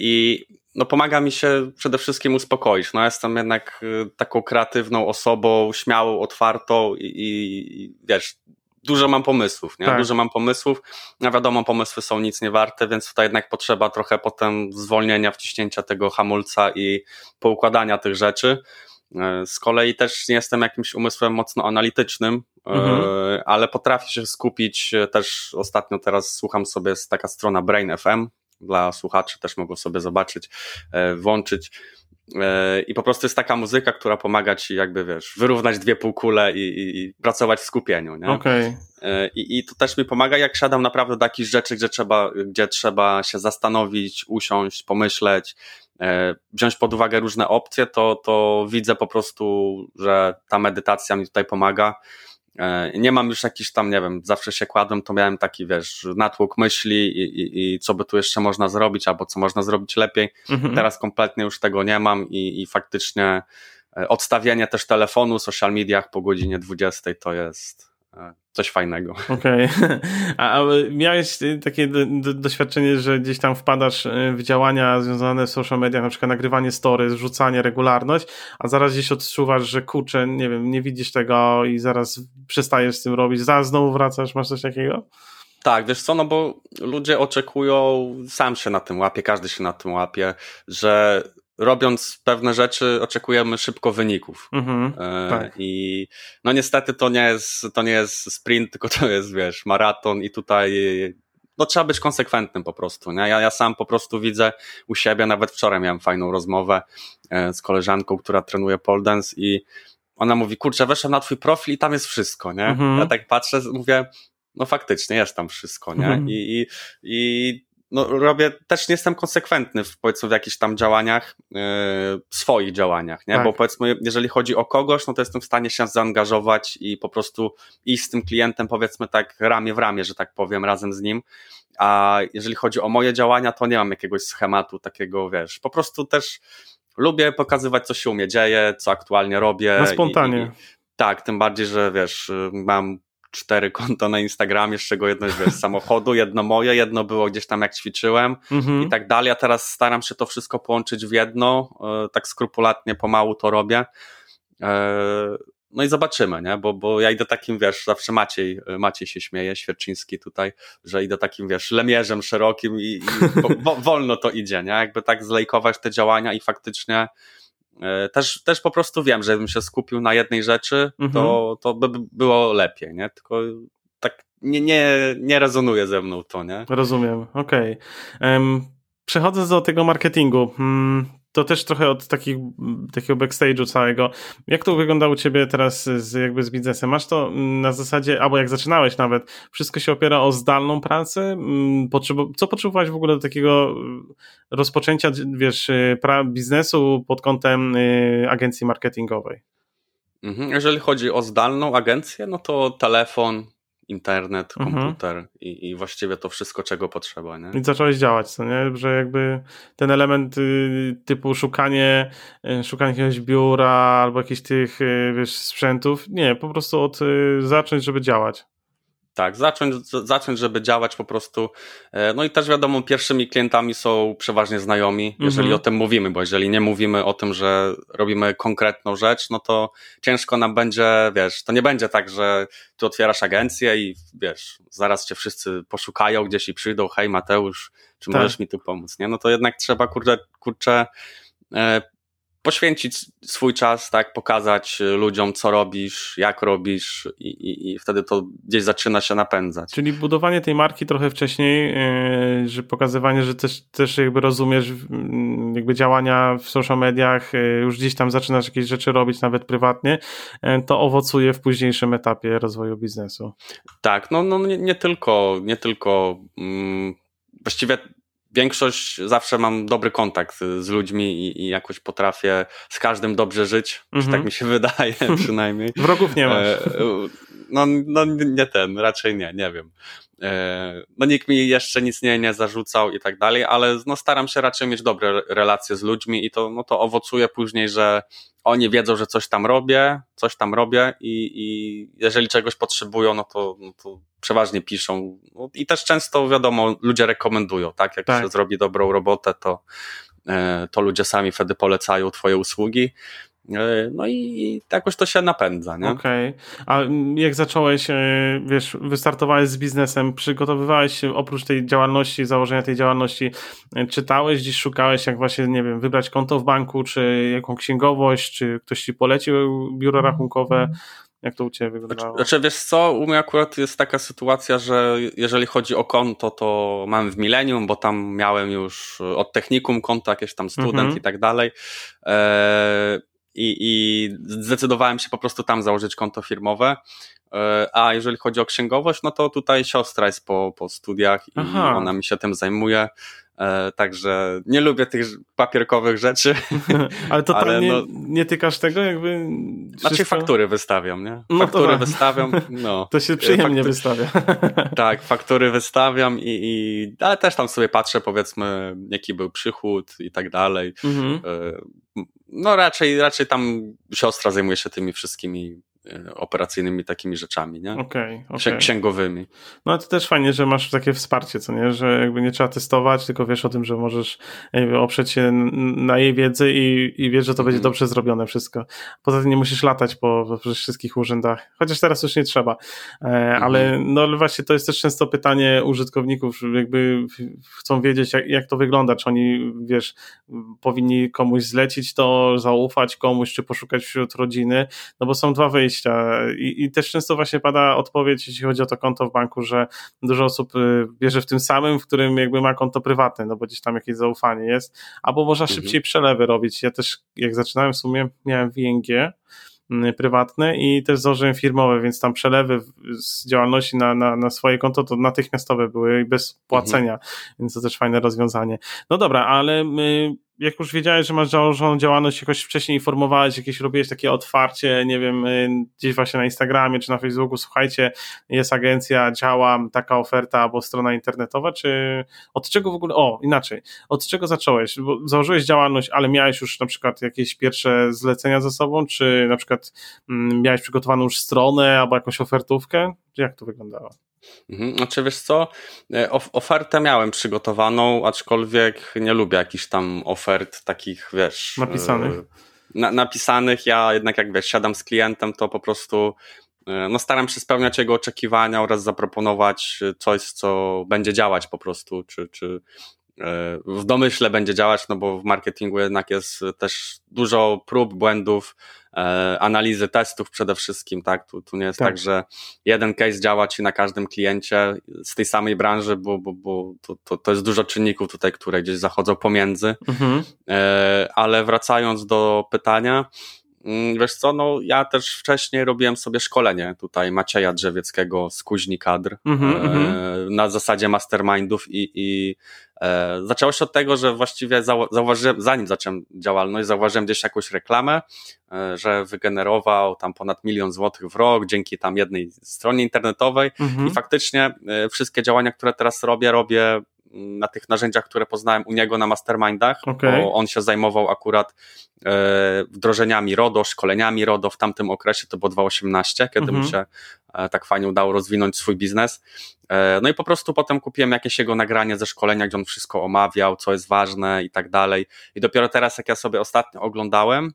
I no, pomaga mi się przede wszystkim uspokoić. No, jestem jednak e, taką kreatywną osobą, śmiałą, otwartą i, i, wiesz, dużo mam pomysłów, nie? Tak. Dużo mam pomysłów. No wiadomo, pomysły są nic nie warte, więc tutaj jednak potrzeba trochę potem zwolnienia, wciśnięcia tego hamulca i poukładania tych rzeczy. E, Z kolei też nie jestem jakimś umysłem mocno analitycznym, mhm. ale potrafię się skupić też ostatnio teraz słucham sobie, jest taka strona Brain FM, dla słuchaczy też mogą sobie zobaczyć, włączyć E, I po prostu jest taka muzyka, która pomaga ci jakby, wiesz, wyrównać dwie półkule i, i, i pracować w skupieniu, nie? Okay. E, I, I to też mi pomaga, jak siadam naprawdę do takich rzeczy, gdzie trzeba, gdzie trzeba się zastanowić, usiąść, pomyśleć, e, wziąć pod uwagę różne opcje, to, to widzę po prostu, że ta medytacja mi tutaj pomaga. E, nie mam już jakiś tam, nie wiem, zawsze się kładłem, to miałem taki, wiesz, natłok myśli i, i, i co by tu jeszcze można zrobić, albo co można zrobić lepiej. Mhm. Teraz kompletnie już tego nie mam i, i faktycznie e, odstawienie też telefonu, social mediach po godzinie 20 to jest coś fajnego. Okej. Okay. A, a, miałeś takie do, do, doświadczenie, że gdzieś tam wpadasz e, w działania związane z social media, na przykład nagrywanie story, zrzucanie, regularność, a zaraz gdzieś odczuwasz, że kurczę, nie wiem, nie widzisz tego i zaraz przestajesz z tym robić, zaraz znowu wracasz, masz coś takiego? Tak, wiesz co, no bo ludzie oczekują, sam się na tym łapie, każdy się na tym łapie, że robiąc pewne rzeczy, oczekujemy szybko wyników. Mhm, e, tak. I no niestety to nie, jest, to nie jest sprint, tylko to jest, wiesz, maraton i tutaj no trzeba być konsekwentnym po prostu. Nie? Ja, ja sam po prostu widzę u siebie, nawet wczoraj miałem fajną rozmowę e, z koleżanką, która trenuje pole dance i ona mówi, kurczę, weszłem na twój profil i tam jest wszystko, nie? Mhm. Ja tak patrzę, mówię, no faktycznie jest tam wszystko, nie? Mhm. I, i, I no, robię, też nie jestem konsekwentny w, powiedzmy w jakichś tam działaniach, yy, swoich działaniach, nie? Tak. Bo powiedzmy, jeżeli chodzi o kogoś, no to jestem w stanie się zaangażować i po prostu iść z tym klientem, powiedzmy tak ramię w ramię, że tak powiem, razem z nim. A jeżeli chodzi o moje działania, to nie mam jakiegoś schematu takiego, wiesz, po prostu też lubię pokazywać, co się u mnie dzieje, co aktualnie robię. Na spontanie. I, i, tak, tym bardziej, że wiesz, mam cztery konta na Instagramie, z czego jedno jest z samochodu, jedno moje, jedno było gdzieś tam jak ćwiczyłem mhm. i tak dalej. Ja teraz staram się to wszystko połączyć w jedno, e, tak skrupulatnie pomału to robię. E, no i zobaczymy, nie? Bo, bo ja idę takim, wiesz, zawsze Maciej, Maciej się śmieje, Świerczyński tutaj, że idę takim, wiesz, lemierzem szerokim i, i wo, wolno to idzie, nie? Jakby tak zlejkować te działania i faktycznie E, też, też po prostu wiem, że bym się skupił na jednej rzeczy, mhm. to, to by było lepiej, nie? Tylko tak nie, nie, nie rezonuje ze mną to, nie? Rozumiem, okej. Okay. Um, przechodząc do tego marketingu, hmm, to też trochę od takich, takiego backstage'u całego. Jak to wygląda u ciebie teraz z, jakby z biznesem? Masz to na zasadzie, albo jak zaczynałeś nawet, wszystko się opiera o zdalną pracę? Mm, co potrzebowałeś w ogóle do takiego rozpoczęcia, wiesz, pra, biznesu pod kątem y, agencji marketingowej? Mhm. Jeżeli chodzi o zdalną agencję, no to telefon, internet, mhm. komputer mhm. i, i właściwie to wszystko, czego potrzeba. Nie? I zacząłeś działać, co nie? Że jakby ten element y, typu szukanie, y, szukanie jakiegoś biura albo jakichś tych y, wiesz, sprzętów, nie, po prostu od zacząć, żeby działać. Tak, zacząć, zacząć, żeby działać po prostu. E, no i też wiadomo, pierwszymi klientami są przeważnie znajomi, jeżeli mhm. o tym mówimy, bo jeżeli nie mówimy o tym, że robimy konkretną rzecz, no to ciężko nam będzie, wiesz, to nie będzie tak, że ty otwierasz agencję i wiesz, zaraz cię wszyscy poszukają gdzieś i przyjdą, hej Mateusz, czy tak. możesz mi tu pomóc, nie? No to jednak trzeba, kurczę, kurczę e, poświęcić swój czas, tak, pokazać ludziom, co robisz, jak robisz i, i, i, wtedy to gdzieś zaczyna się napędzać. Czyli budowanie tej marki trochę wcześniej, yy, że pokazywanie, że też, też jakby rozumiesz yy, jakby działania w social mediach, yy, już gdzieś tam zaczynasz jakieś rzeczy robić, nawet prywatnie, to owocuje w późniejszym etapie rozwoju biznesu. Tak, no, no nie, nie tylko, nie tylko, mm, właściwie większość zawsze mam dobry kontakt z ludźmi i, i jakoś potrafię z każdym dobrze żyć, tak mi się wydaje przynajmniej. Wrogów nie masz. No, no nie ten, raczej nie, nie wiem. E, no nikt mi jeszcze nic nie, nie zarzucał i tak dalej, ale no staram się raczej mieć dobre relacje z ludźmi i to, no to owocuje później, że oni wiedzą, że coś tam robię, coś tam robię i, i jeżeli czegoś potrzebują, no to, no to przeważnie piszą. No I też często, wiadomo, ludzie rekomendują, tak? Jak tak. się zrobi dobrą robotę, to, e, to ludzie sami wtedy polecają twoje usługi. E, no i jakoś to się napędza, nie? Okej. Okay. A jak zacząłeś, e, wiesz, wystartowałeś z biznesem, przygotowywałeś się oprócz tej działalności, założenia tej działalności, e, czytałeś, gdzieś szukałeś, jak właśnie, nie wiem, wybrać konto w banku, czy jaką księgowość, czy ktoś ci polecił biuro rachunkowe, Jak to u Ciebie wyglądało? Znaczy, wiesz co, u mnie akurat jest taka sytuacja, że jeżeli chodzi o konto, to mam w Millennium, bo tam miałem już od technikum konto, jakieś tam student mhm. i tak dalej. E, i, I zdecydowałem się po prostu tam założyć konto firmowe. E, a jeżeli chodzi o księgowość, no to tutaj siostra jest po, po studiach i Aha. ona mi się tym zajmuje. E, także nie lubię tych papierkowych rzeczy. ale to ale no, nie tykasz tego jakby? Wszystko? Znaczy faktury wystawiam, nie? No faktury wystawiam, no. To się przyjemnie wystawia. tak, faktury wystawiam i, i, ale też tam sobie patrzę powiedzmy jaki był przychód i tak dalej. Mhm. No raczej, raczej tam siostra zajmuje się tymi wszystkimi operacyjnymi takimi rzeczami, nie? Okay, okay. Księgowymi. No to też fajnie, że masz takie wsparcie, co nie? Że jakby nie trzeba testować, tylko wiesz o tym, że możesz oprzeć się na jej wiedzy i, i wiesz, że to będzie mm. dobrze zrobione wszystko. Poza tym nie musisz latać po, po wszystkich urzędach, chociaż teraz już nie trzeba. E, ale mm. no właśnie to jest też często pytanie użytkowników, jakby chcą wiedzieć, jak, jak to wygląda, czy oni, wiesz, powinni komuś zlecić to, zaufać komuś, czy poszukać wśród rodziny, no bo są dwa wejścia I, I, też często właśnie pada odpowiedź, jeśli chodzi o to konto w banku, że dużo osób y, bierze w tym samym, w którym jakby ma konto prywatne, no bo gdzieś tam jakieś zaufanie jest, albo można mhm. szybciej przelewy robić. Ja też, jak zaczynałem w sumie, miałem WNG, mm, prywatne i też założyłem firmowe, więc tam przelewy z działalności na, na, na swoje konto to natychmiastowe były bez płacenia, mhm. więc to też fajne rozwiązanie. No dobra, ale my jak już wiedziałeś, że masz założoną działalność, jakoś wcześniej informowałeś, jakieś robiłeś takie otwarcie, nie wiem, y, gdzieś właśnie na Instagramie czy na Facebooku, słuchajcie, jest agencja, działa, taka oferta albo strona internetowa, czy od czego w ogóle, o, inaczej, od czego zacząłeś? Bo założyłeś działalność, ale miałeś już na przykład jakieś pierwsze zlecenia za sobą, czy na przykład mm, miałeś przygotowaną już stronę albo jakąś ofertówkę? Jak to wyglądało? Mhm. Znaczy wiesz co, e, of ofertę miałem przygotowaną, aczkolwiek nie lubię jakichś tam ofert takich, wiesz... Napisanych? E, na, napisanych, ja jednak jak wiesz, siadam z klientem, to po prostu e, no staram się spełniać jego oczekiwania oraz zaproponować coś, co będzie działać po prostu, czy, czy w domyśle będzie działać, no bo w marketingu jednak jest też dużo prób, błędów, E, analizy testów przede wszystkim, tak? Tu, tu nie jest tak. tak. że jeden case działa ci na każdym kliencie z tej samej branży, bo, bo, bo to, to, to jest dużo czynników tutaj, które gdzieś zachodzą pomiędzy. Mhm. E, ale wracając do pytania, Wiesz co, no ja też wcześniej robiłem sobie szkolenie tutaj Macieja Drzewieckiego z Kuźni Kadr mm-hmm, e, na zasadzie mastermindów i, i E, zaczęło się od tego, że właściwie zauważyłem, zanim zacząłem działalność, zauważyłem gdzieś jakąś reklamę, e, że wygenerował tam ponad milion złotych w rok dzięki tam jednej stronie internetowej mhm. i faktycznie e, wszystkie działania, które teraz robię, robię na tych narzędziach, które poznałem u niego na mastermindach, okay. bo on się zajmował akurat wdrożeniami RODO, szkoleniami RODO w tamtym okresie, to było 2018, kiedy mhm. mu się tak fajnie udało rozwinąć swój biznes. E, no i po prostu potem kupiłem jakieś jego nagranie ze szkolenia, gdzie on wszystko omawiał, co jest ważne i tak dalej. I dopiero teraz, jak ja sobie ostatnio oglądałem,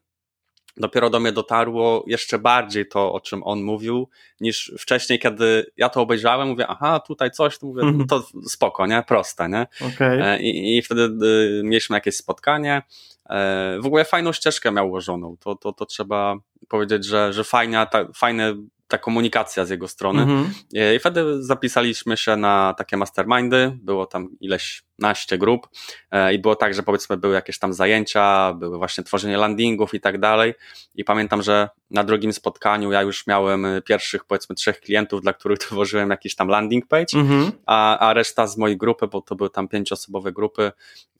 dopiero do mnie dotarło jeszcze bardziej to, o czym on mówił, niż wcześniej, kiedy ja to obejrzałem, mówię, aha, tutaj coś, to mówię, no to spoko, nie? Proste, nie? Okay. E, I, I wtedy y, mieliśmy jakieś spotkanie. E, w ogóle fajną ścieżkę miał ułożoną. To, to, to trzeba powiedzieć, że, że fajna, ta, fajne ta komunikacja z jego strony. Mhm. E, I wtedy zapisaliśmy się na takie mastermindy, było tam ileś naście grup e, i było tak, że powiedzmy były jakieś tam zajęcia, były właśnie tworzenie landingów i tak dalej i pamiętam, że na drugim spotkaniu ja już miałem e, pierwszych powiedzmy trzech klientów, dla których tworzyłem jakiś tam landing page, mhm. a, a reszta z mojej grupy, bo to były tam pięcioosobowe grupy,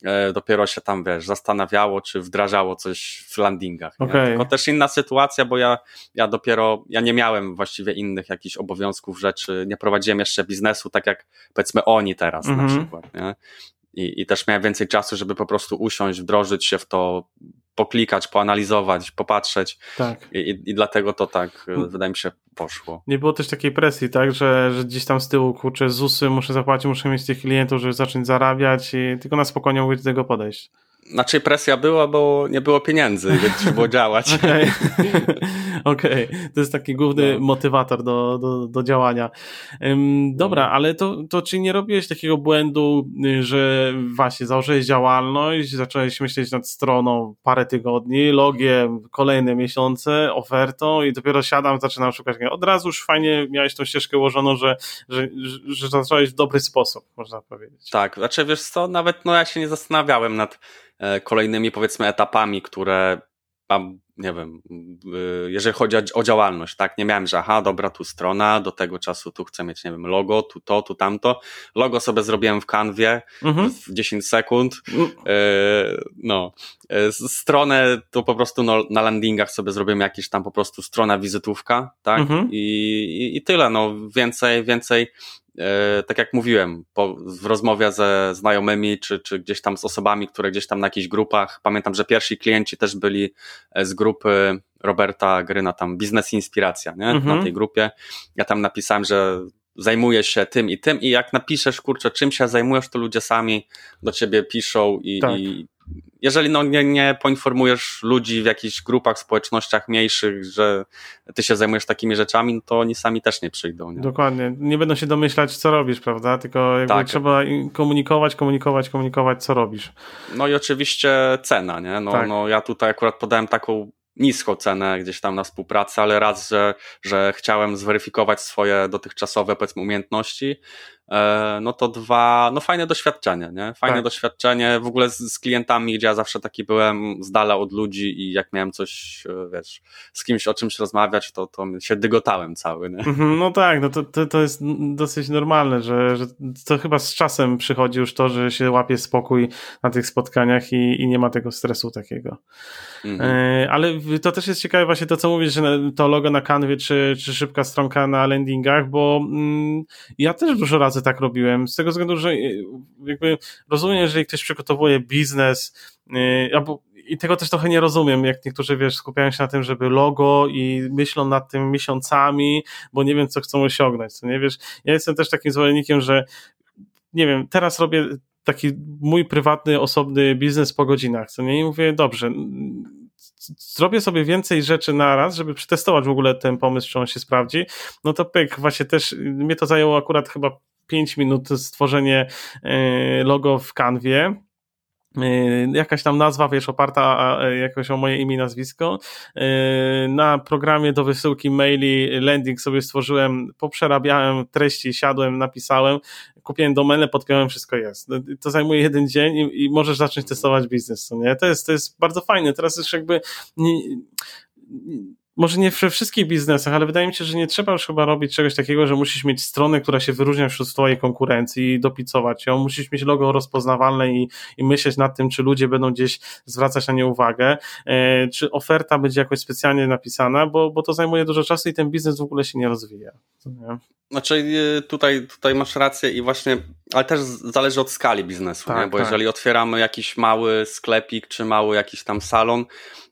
e, dopiero się tam, wiesz, zastanawiało, czy wdrażało coś w landingach. Okay. Tylko też inna sytuacja, bo ja, ja dopiero, ja nie miałem właściwie innych jakichś obowiązków, rzeczy, nie prowadziłem jeszcze biznesu, tak jak powiedzmy oni teraz mhm. na przykład, nie? I, I też miałem więcej czasu, żeby po prostu usiąść, wdrożyć się w to, poklikać, poanalizować, popatrzeć. Tak. I, i, dlatego to tak, mm. wydaje mi się, poszło. Nie było też takiej presji, tak, że, że gdzieś tam z tyłu, kurczę, ZUSy muszę zapłacić, muszę mieć tych klientów, żeby zacząć zarabiać i tylko na spokojnie mogę do tego podejść. Znaczy presja była, bo nie było pieniędzy, więc trzeba było działać. Okej, okay. okay. to jest taki główny no. motywator do, do, do działania. Um, dobra, no. ale to, to czy nie robiłeś takiego błędu, że właśnie założyłeś działalność, zacząłeś myśleć nad stroną parę tygodni, logiem kolejne miesiące, ofertą i dopiero siadam, zaczynam szukać. Od razu już fajnie miałeś tą ścieżkę ułożoną, że, że, że, zacząłeś w dobry sposób, można powiedzieć. Tak, znaczy wiesz co, nawet no ja się nie zastanawiałem nad kolejnymi powiedzmy etapami, które mam, nie wiem, jeżeli chodzi o, działalność, tak, nie miałem, że aha, dobra, tu strona, do tego czasu tu chcę mieć, nie wiem, logo, tu to, tu tamto. Logo sobie zrobiłem w kanwie mhm. w 10 sekund. Mhm. no, e, stronę to po prostu no, na landingach sobie zrobiłem jakiś tam po prostu strona wizytówka, tak, mhm. I, i, i tyle, no, więcej, więcej E, tak jak mówiłem, po, w rozmowie ze znajomymi, czy, czy gdzieś tam z osobami, które gdzieś tam na jakichś grupach, pamiętam, że pierwsi klienci też byli e, z grupy Roberta Gryna, tam Biznes Inspiracja, nie? Mhm. na tej grupie. Ja tam napisałem, że zajmuję się tym i tym i jak napiszesz, kurczę, czym się zajmujesz, to ludzie sami do ciebie piszą i, tak. i jeżeli no nie, nie poinformujesz ludzi w jakichś grupach, społecznościach mniejszych, że ty się zajmujesz takimi rzeczami, no to oni sami też nie przyjdą. Nie? Dokładnie. Nie będą się domyślać, co robisz, prawda? Tylko jakby tak. trzeba komunikować, komunikować, komunikować, co robisz. No i oczywiście cena, nie? No, tak. no ja tutaj akurat podałem taką niską cenę gdzieś tam na współpracę, ale raz, że, że chciałem zweryfikować swoje dotychczasowe powiedzmy umiejętności, no to dwa, no fajne doświadczenie, nie? Fajne tak. doświadczenie w ogóle z, z, klientami, gdzie ja zawsze taki byłem z dala od ludzi i jak miałem coś, e, wiesz, z kimś o czymś rozmawiać, to, to się dygotałem cały, nie? Mhm, no tak, no to, to, to jest dosyć normalne, że, że to chyba z czasem przychodzi już to, że się łapie spokój na tych spotkaniach i, i nie ma tego stresu takiego. Mhm. E, ale to też jest ciekawe właśnie to, co mówisz, że to logo na kanwie, czy, czy szybka stronka na landingach, bo mm, ja też dużo razy razy tak robiłem, z tego względu, że e, jakby rozumiem, jeżeli ktoś przygotowuje biznes, e, albo i tego też trochę nie rozumiem, jak niektórzy, wiesz, skupiają się na tym, żeby logo i myślą nad tym miesiącami, bo nie wiem, co chcą osiągnąć, co nie, wiesz, ja jestem też takim zwolennikiem, że nie wiem, teraz robię taki mój prywatny, osobny biznes po godzinach, co nie, i mówię, dobrze, zrobię sobie więcej rzeczy na raz, żeby przetestować w ogóle ten pomysł, czy on się sprawdzi, no to pyk, właśnie też mnie to zajęło akurat chyba 5 minut stworzenie e, logo w kanwie e, jakaś tam nazwa, wiesz, oparta jakoś o moje imię i nazwisko. E, na programie do wysyłki maili landing sobie stworzyłem, poprzerabiałem treści, siadłem, napisałem, kupiłem domenę, podpiąłem, wszystko jest. No, to zajmuje jeden dzień i, i możesz zacząć testować biznes, nie? To jest, to jest bardzo fajne. Teraz już jakby nie, może nie we wszystkich biznesach, ale wydaje mi się, że nie trzeba już chyba robić czegoś takiego, że musisz mieć stronę, która się wyróżnia wśród twojej konkurencji i dopicować ją. Musisz mieć logo rozpoznawalne i, i myśleć nad tym, czy ludzie będą gdzieś zwracać na nie uwagę, e, czy oferta będzie jakoś specjalnie napisana, bo, bo to zajmuje dużo czasu i ten biznes w ogóle się nie rozwija. Znaczy e, tutaj, tutaj masz rację i właśnie, ale też zależy od skali biznesu, tak, bo tak. jeżeli otwieramy jakiś mały sklepik, czy mały jakiś tam salon,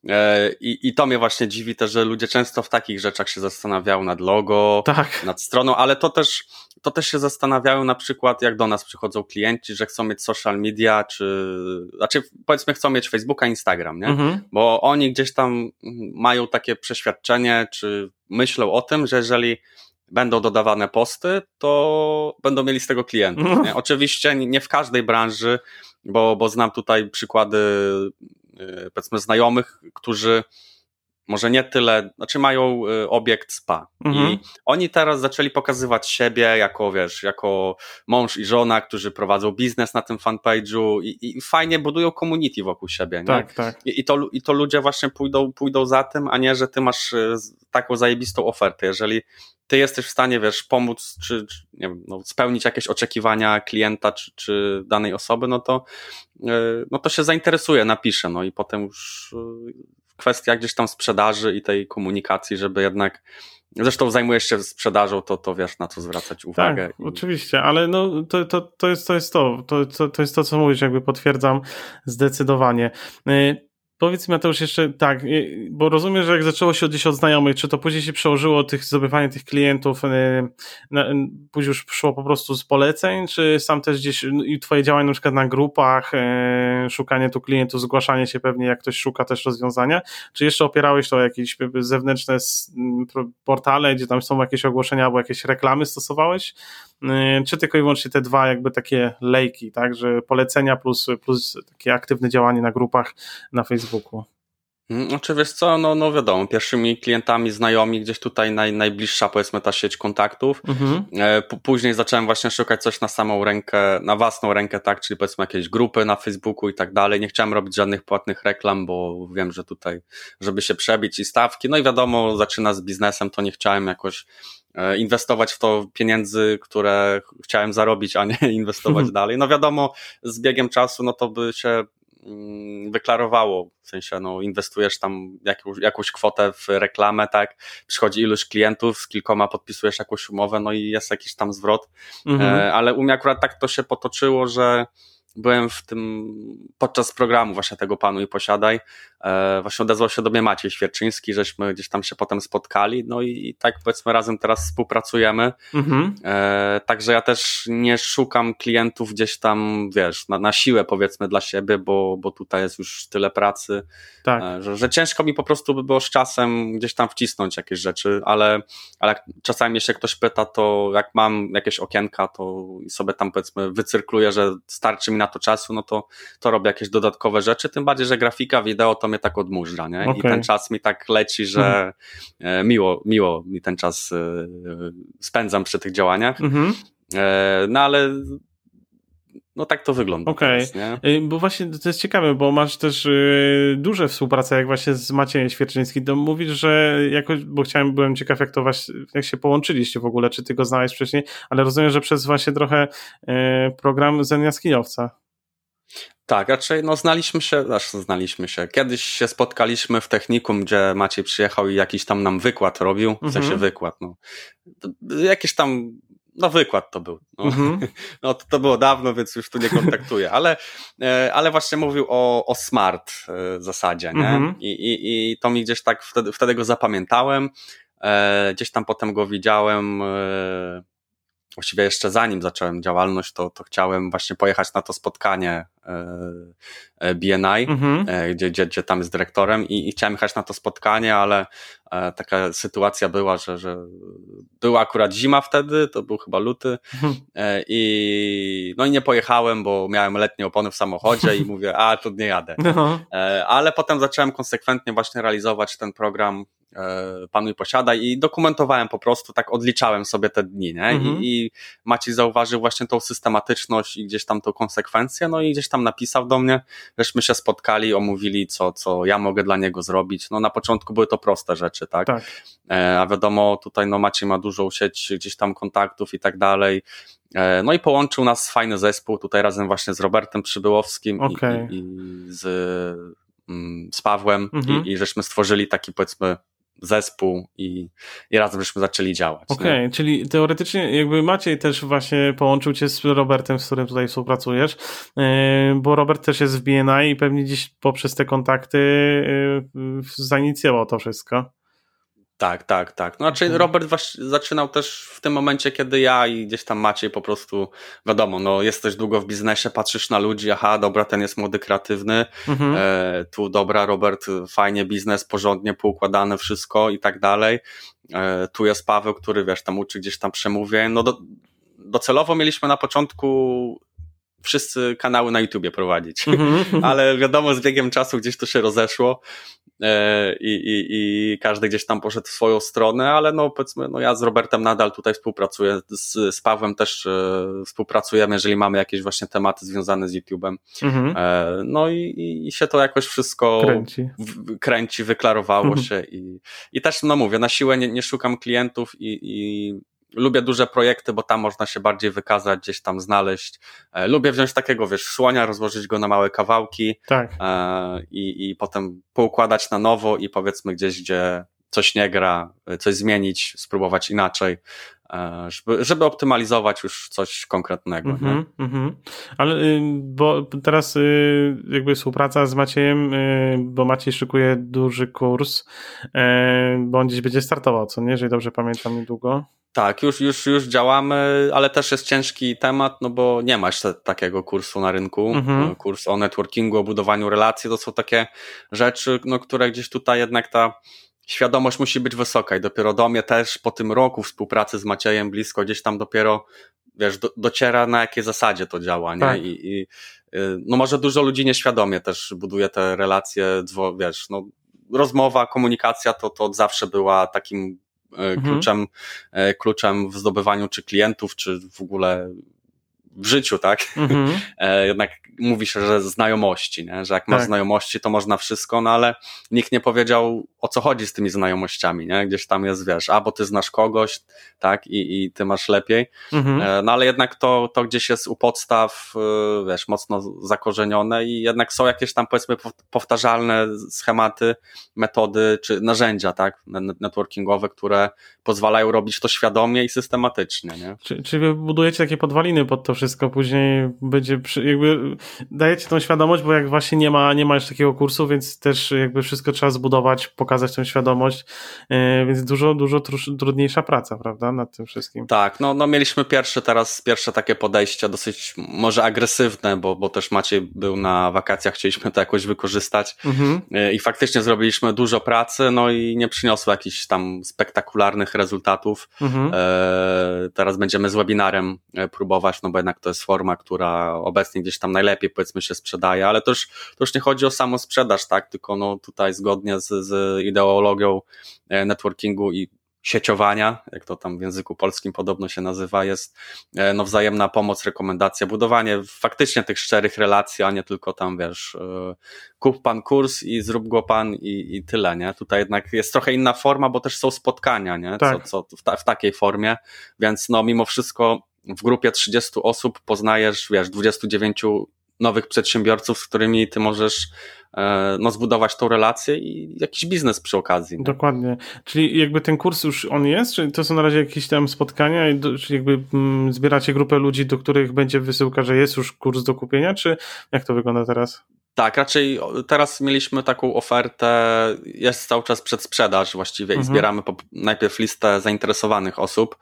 E, I, I to mnie właśnie dziwi też, że ludzie często w takich rzeczach się zastanawiają nad logo, tak. nad stroną, ale to też, to też się zastanawiają na przykład, jak do nas przychodzą klienci, że chcą mieć social media, czy znaczy powiedzmy chcą mieć Facebooka, Instagram, nie? Mhm. Bo oni gdzieś tam mają takie przeświadczenie, czy myślą o tym, że jeżeli będą dodawane posty, to będą mieli z tego klientów. Mhm. Oczywiście nie w każdej branży, bo, bo znam tutaj przykłady Y, powiedzmy znajomych, którzy może nie tyle, znaczy mają y, obiekt spa mhm. i oni teraz zaczęli pokazywać siebie jako, wiesz, jako mąż i żona, którzy prowadzą biznes na tym fanpage'u i, i fajnie budują community wokół siebie, nie? Tak, tak. I, I, to, I to ludzie właśnie pójdą, pójdą za tym, a nie, że ty masz y, taką zajebistą ofertę. Jeżeli ty jesteś w stanie, wiesz, pomóc, czy, czy nie wiem, no, spełnić jakieś oczekiwania klienta, czy, czy danej osoby, no to, no to się zainteresuje, napisze, no i potem już kwestia gdzieś tam sprzedaży i tej komunikacji, żeby jednak Zresztą zajmujesz się sprzedażą, to, to wiesz na co zwracać uwagę. Tak, oczywiście, ale no, to, to, to, jest, to jest to. To, to, to jest to, co mówisz, jakby potwierdzam zdecydowanie. Y, Powiedz mi Mateusz jeszcze tak, y, bo rozumiem, że jak zaczęło się gdzieś od znajomych, czy to później się przełożyło tych zdobywanie tych klientów, y, na, później już szło po prostu z poleceń, czy sam też gdzieś i twoje działania na przykład na grupach, y, szukanie tu klientów, zgłaszanie się pewnie jak ktoś szuka też rozwiązania, czy jeszcze opierałeś to o jakieś zewnętrzne portale, gdzie tam są jakieś ogłoszenia albo jakieś reklamy stosowałeś, czy tylko i wyłącznie te dwa jakby takie lejki, tak, że polecenia plus, plus takie aktywne działanie na grupach na Facebooku? Mm, znaczy wiesz co, no, no wiadomo, pierwszymi klientami, znajomi, gdzieś tutaj naj, najbliższa powiedzmy ta sieć kontaktów. Mhm. E, później zacząłem właśnie szukać coś na samą rękę, na własną rękę, tak, czyli powiedzmy jakieś grupy na Facebooku i tak dalej. Nie chciałem robić żadnych płatnych reklam, bo wiem, że tutaj, żeby się przebić i stawki, no i wiadomo, zaczyna z biznesem, to nie chciałem jakoś e, inwestować w to pieniędzy, które chciałem zarobić, a nie inwestować mhm. dalej. No wiadomo, z biegiem czasu, no to by się Mm, wyklarowało, w sensie no, inwestujesz tam jakąś, jakąś kwotę w reklamę, tak, przychodzi iluś klientów, z kilkoma podpisujesz jakąś umowę, no i jest jakiś tam zwrot, mhm. E, ale u mnie akurat tak to się potoczyło, że byłem w tym, podczas programu właśnie tego Panu i Posiadaj, właśnie odezwał się do mnie Maciej Świerczyński, żeśmy gdzieś tam się potem spotkali, no i, i tak powiedzmy razem teraz współpracujemy, mhm. e, także ja też nie szukam klientów gdzieś tam, wiesz, na, na siłę powiedzmy dla siebie, bo, bo tutaj jest już tyle pracy, tak. e, że, że ciężko mi po prostu by było z czasem gdzieś tam wcisnąć jakieś rzeczy, ale, ale czasami jeśli ktoś pyta, to jak mam jakieś okienka, to sobie tam powiedzmy wycyrkluję, że starczy mi na to czasu, no to, to robię jakieś dodatkowe rzeczy, tym bardziej, że grafika, wideo to mnie tak odmurza, nie? Okay. I ten czas mi tak leci, że mhm. miło, miło mi ten czas e, spędzam przy tych działaniach. Mhm. E, no ale no tak to wygląda. Okej, okay. bo właśnie to jest ciekawe, bo masz też y, duże współpracę, jak właśnie z Maciejem Świerczyńskim, to mówisz, że jakoś, bo chciałem, byłem ciekaw, jak to właśnie, jak się połączyliście w ogóle, czy ty go znałeś wcześniej, ale rozumiem, że przez właśnie trochę y, program Zen Jaskiniowca. Tak, raczej no znaliśmy się, znaczy znaliśmy się. Kiedyś się spotkaliśmy w technikum, gdzie Maciej przyjechał i jakiś tam nam wykład robił, w sensie mhm. wykład, no. Jakieś tam no wykład to był. No, -hmm. no to, to, było dawno, więc już tu nie kontaktuję, ale, e, ale właśnie mówił o, o smart e, zasadzie, nie? -hmm. I, i, I to mi gdzieś tak wtedy, wtedy go zapamiętałem. E, gdzieś tam potem go widziałem właściwie jeszcze zanim zacząłem działalność, to, to chciałem właśnie pojechać na to spotkanie e, e, BNI, mhm. E, gdzie, gdzie, gdzie tam jest dyrektorem i, i chciałem jechać na to spotkanie, ale taka sytuacja była, że, że była akurat zima wtedy, to był chyba luty mhm. i no i nie pojechałem, bo miałem letnie opony w samochodzie i mówię, a tu nie jadę. No. Ale potem zacząłem konsekwentnie właśnie realizować ten program panuj posiadaj i dokumentowałem po prostu, tak odliczałem sobie te dni, nie? Mhm. I, I Maciej zauważył właśnie tą systematyczność i gdzieś tam tą konsekwencję, no i gdzieś tam napisał do mnie, żeśmy się spotkali, omówili, co, co ja mogę dla niego zrobić. No na początku były to proste rzeczy, tak? tak. E, a wiadomo, tutaj no Maciej ma dużą sieć gdzieś tam kontaktów i tak dalej. E, no i połączył nas fajny zespół, tutaj razem właśnie z Robertem Przybyłowskim okay. i, i, z, mm, z Pawłem mhm. i, i żeśmy stworzyli taki powiedzmy zespół i, i razem żeśmy zaczęli działać. Okej, okay, czyli teoretycznie jakby Maciej też właśnie połączył cię z Robertem, z którym tutaj współpracujesz, e, bo Robert też jest w BNI i pewnie dziś poprzez te kontakty e, zainicjował to wszystko. Tak, tak, tak. No, znaczy. Robert zaczynał też w tym momencie, kiedy ja i gdzieś tam Maciej po prostu, wiadomo, no jesteś długo w biznesie, patrzysz na ludzi, aha, dobra, ten jest młody, kreatywny, mhm. e, tu dobra, Robert, fajnie biznes, porządnie poukładane wszystko i tak dalej. E, tu jest Paweł, który wiesz, tam uczy gdzieś tam przemówień. No do, docelowo mieliśmy na początku wszyscy kanały na YouTubie prowadzić. Mm -hmm. Ale wiadomo, z biegiem czasu gdzieś to się rozeszło e, i, i, i każdy gdzieś tam poszedł w swoją stronę, ale no powiedzmy, no ja z Robertem nadal tutaj współpracuję, z, z Pawłem też e, współpracujemy, jeżeli mamy jakieś właśnie tematy związane z YouTubem. Mm -hmm. No i, i się to jakoś wszystko kręci, w, kręci wyklarowało mm -hmm. się i, i też, no mówię, na siłę nie, nie szukam klientów i, i lubię duże projekty, bo tam można się bardziej wykazać, gdzieś tam znaleźć. E, lubię wziąć takiego, wiesz, słonia, rozłożyć go na małe kawałki tak. e, i, i potem poukładać na nowo i powiedzmy gdzieś, gdzie coś nie gra, coś zmienić, spróbować inaczej. e, żeby, żeby optymalizować już coś konkretnego. Mm -hmm, mm -hmm. Ale y, bo teraz y, jakby współpraca z Maciejem, y, bo Maciej szykuje duży kurs, bo on gdzieś będzie startował, co nie, jeżeli dobrze pamiętam niedługo. Tak, już, już, już działamy, ale też jest ciężki temat, no bo nie ma jeszcze takiego kursu na rynku. Mhm. Kurs o networkingu, o budowaniu relacji, to są takie rzeczy, no, które gdzieś tutaj jednak ta świadomość musi być wysoka i dopiero do mnie też po tym roku współpracy z Maciejem blisko gdzieś tam dopiero wiesz, do, dociera na jakiej zasadzie to działa, nie? Tak. I, I, y, no może dużo ludzi nieświadomie też buduje te relacje, wiesz, no rozmowa, komunikacja to, to od zawsze była takim e. kluczem, mhm. kluczem w zdobywaniu czy klientów, czy w ogóle w życiu, tak? Mm-hmm. Jednak mówi się, że znajomości, nie? że jak masz tak. znajomości, to można wszystko, no ale nikt nie powiedział, o co chodzi z tymi znajomościami, nie? Gdzieś tam jest, wiesz, a bo ty znasz kogoś, tak, i, i ty masz lepiej, mm-hmm. no ale jednak to, to gdzieś jest u podstaw, e, wiesz, mocno zakorzenione i jednak są jakieś tam, powiedzmy, powtarzalne schematy, metody czy narzędzia, tak, networkingowe, które pozwalają robić to świadomie i systematycznie, nie? Czy, czy wy budujecie takie podwaliny pod to wszystko? Wszystko później będzie, jakby dajecie tą świadomość, bo jak właśnie nie ma, nie ma już takiego kursu, więc też jakby wszystko trzeba zbudować, pokazać tą świadomość, e, więc dużo, dużo trudniejsza praca, prawda, nad tym wszystkim. Tak, no, no mieliśmy pierwsze teraz, pierwsze takie podejście dosyć może agresywne, bo, bo też Maciej był na wakacjach, chcieliśmy to jakoś wykorzystać mhm. E, i faktycznie zrobiliśmy dużo pracy, no i nie przyniosło jakichś tam spektakularnych rezultatów. Mhm. E, teraz będziemy z webinarem próbować, no bo jednak to jest forma, która obecnie gdzieś tam najlepiej powiedzmy się sprzedaje, ale to już, to już nie chodzi o samą sprzedaż, tak, tylko no tutaj zgodnie z, z ideologią e, networkingu i sieciowania, jak to tam w języku polskim podobno się nazywa, jest e, no, wzajemna pomoc, rekomendacja, budowanie faktycznie tych szczerych relacji, a nie tylko tam, wiesz, e, kup pan kurs i zrób go pan i, i tyle, nie? Tutaj jednak jest trochę inna forma, bo też są spotkania, nie? Tak. Co, co w, ta, w takiej formie, więc no mimo wszystko w grupie 30 osób poznajesz, wiesz, 29 nowych przedsiębiorców, z którymi ty możesz e, no, zbudować tą relację i jakiś biznes przy okazji. Nie? Dokładnie. Czyli jakby ten kurs już on jest, czy to są na razie jakieś tam spotkania, czy jakby mm, zbieracie grupę ludzi, do których będzie wysyłka, że jest już kurs do kupienia, czy jak to wygląda teraz? Tak, raczej teraz mieliśmy taką ofertę, jest cały czas przedsprzedaż właściwie mhm. i zbieramy po, najpierw listę zainteresowanych osób.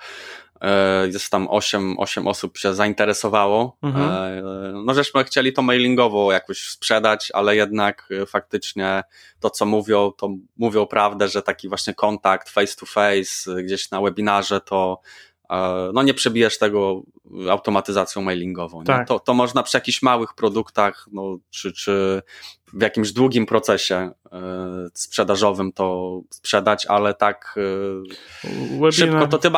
E, jest tam 8, 8 osób się zainteresowało. Mhm. E, no żeśmy chcieli to mailingowo jakoś sprzedać, ale jednak e, faktycznie to, co mówią, to mówią prawdę, że taki właśnie kontakt face to face gdzieś na webinarze to no nie przebijesz tego automatyzacją mailingową. Tak. To, to można przy jakichś małych produktach, no, czy, czy w jakimś długim procesie e, sprzedażowym to sprzedać, ale tak e, szybko to tym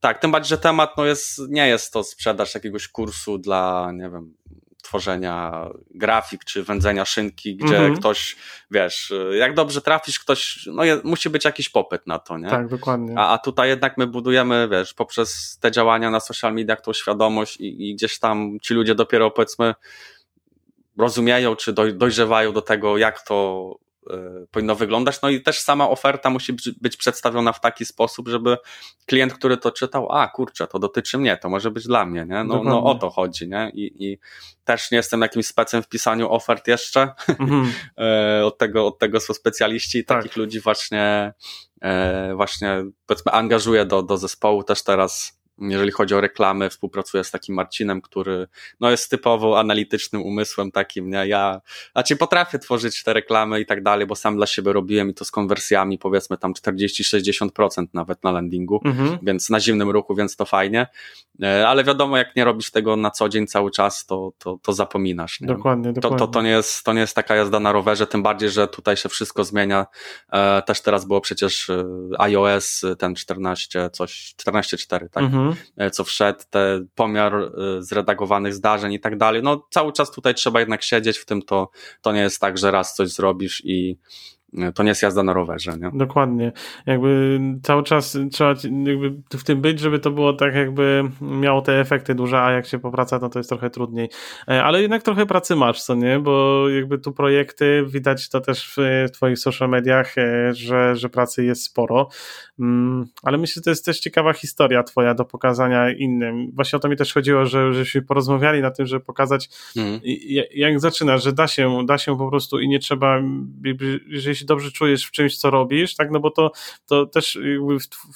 tak, tym bardziej, że temat no jest, nie jest to sprzedaż jakiegoś kursu dla, nie wiem, tworzenia grafik czy wędzenia szynki, gdzie -hmm. ktoś, wiesz, jak dobrze trafisz, ktoś, no je, musi być jakiś popyt na to, nie? Tak, dokładnie. A, a tutaj jednak my budujemy, wiesz, poprzez te działania na social mediach tą świadomość i, i gdzieś tam ci ludzie dopiero powiedzmy rozumieją, czy dojrzewają do tego, jak to powinno wyglądać. No i też sama oferta musi być przedstawiona w taki sposób, żeby klient, który to czytał, a kurczę, to dotyczy mnie, to może być dla mnie, nie? No, no o to chodzi, nie? I, I też nie jestem jakimś specem w pisaniu ofert jeszcze. Mhm. E, od, tego, od tego są specjaliści i tak. takich ludzi właśnie, e, właśnie powiedzmy angażuję do, do zespołu też teraz jeżeli chodzi o reklamy, współpracuję z takim Marcinem, który no, jest typowo analitycznym umysłem takim, nie? Ja znaczy potrafię tworzyć te reklamy i tak dalej, bo sam dla siebie robiłem i to z konwersjami powiedzmy tam 40-60% nawet na landingu, mhm. więc na zimnym ruchu, więc to fajnie, e, ale wiadomo, jak nie robisz tego na co dzień cały czas, to, to, to zapominasz. Nie? Dokładnie, dokładnie. To, to, to, nie jest, to nie jest taka jazda na rowerze, tym bardziej, że tutaj się wszystko zmienia. E, też teraz było przecież e, iOS ten 14, coś, 14.4, tak? Mhm. E, co wszedł, te pomiar e, zredagowanych zdarzeń i tak dalej. No cały czas tutaj trzeba jednak siedzieć w tym, to, to nie jest tak, że raz coś zrobisz i to nie jest jazda na rowerze. Nie? Dokładnie. Jakby cały czas trzeba jakby w tym być, żeby to było tak jakby miało te efekty duże, a jak się popraca, no to jest trochę trudniej. E, ale jednak trochę pracy masz, co nie? Bo jakby tu projekty, widać to też w twoich social mediach, e, że, że pracy jest sporo. Mm, ale myślę, że to jest też ciekawa historia twoja do pokazania innym. Właśnie o to mi też chodziło, że, żeśmy porozmawiali na tym, żeby pokazać mhm. jak zaczynasz, że da się, da się po prostu i nie trzeba, jeżeli się dobrze czujesz w czymś, co robisz, tak, no bo to, to też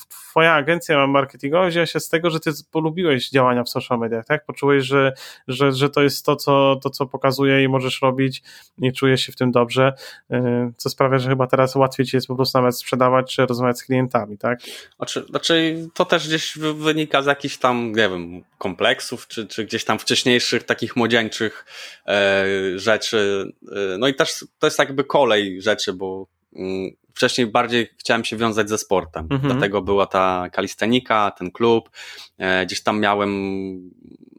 twoja agencja marketingowa wzięła się z tego, że ty polubiłeś działania w social mediach, tak, poczułeś, że, że, że to jest to co, to, co pokazuje i możesz robić, nie czujesz się w tym dobrze, y, co sprawia, że chyba teraz łatwiej ci jest po prostu nawet sprzedawać, czy rozmawiać z klientami, tak? Znaczy, znaczy to też gdzieś wynika z jakichś tam, nie wiem, kompleksów, czy, czy gdzieś tam wcześniejszych takich młodzieńczych e, rzeczy, e, no i też to jest jakby kolej rzeczy, bo wcześniej bardziej chciałem się wiązać ze sportem, mhm. dlatego była ta kalistenika, ten klub, e, gdzieś tam miałem,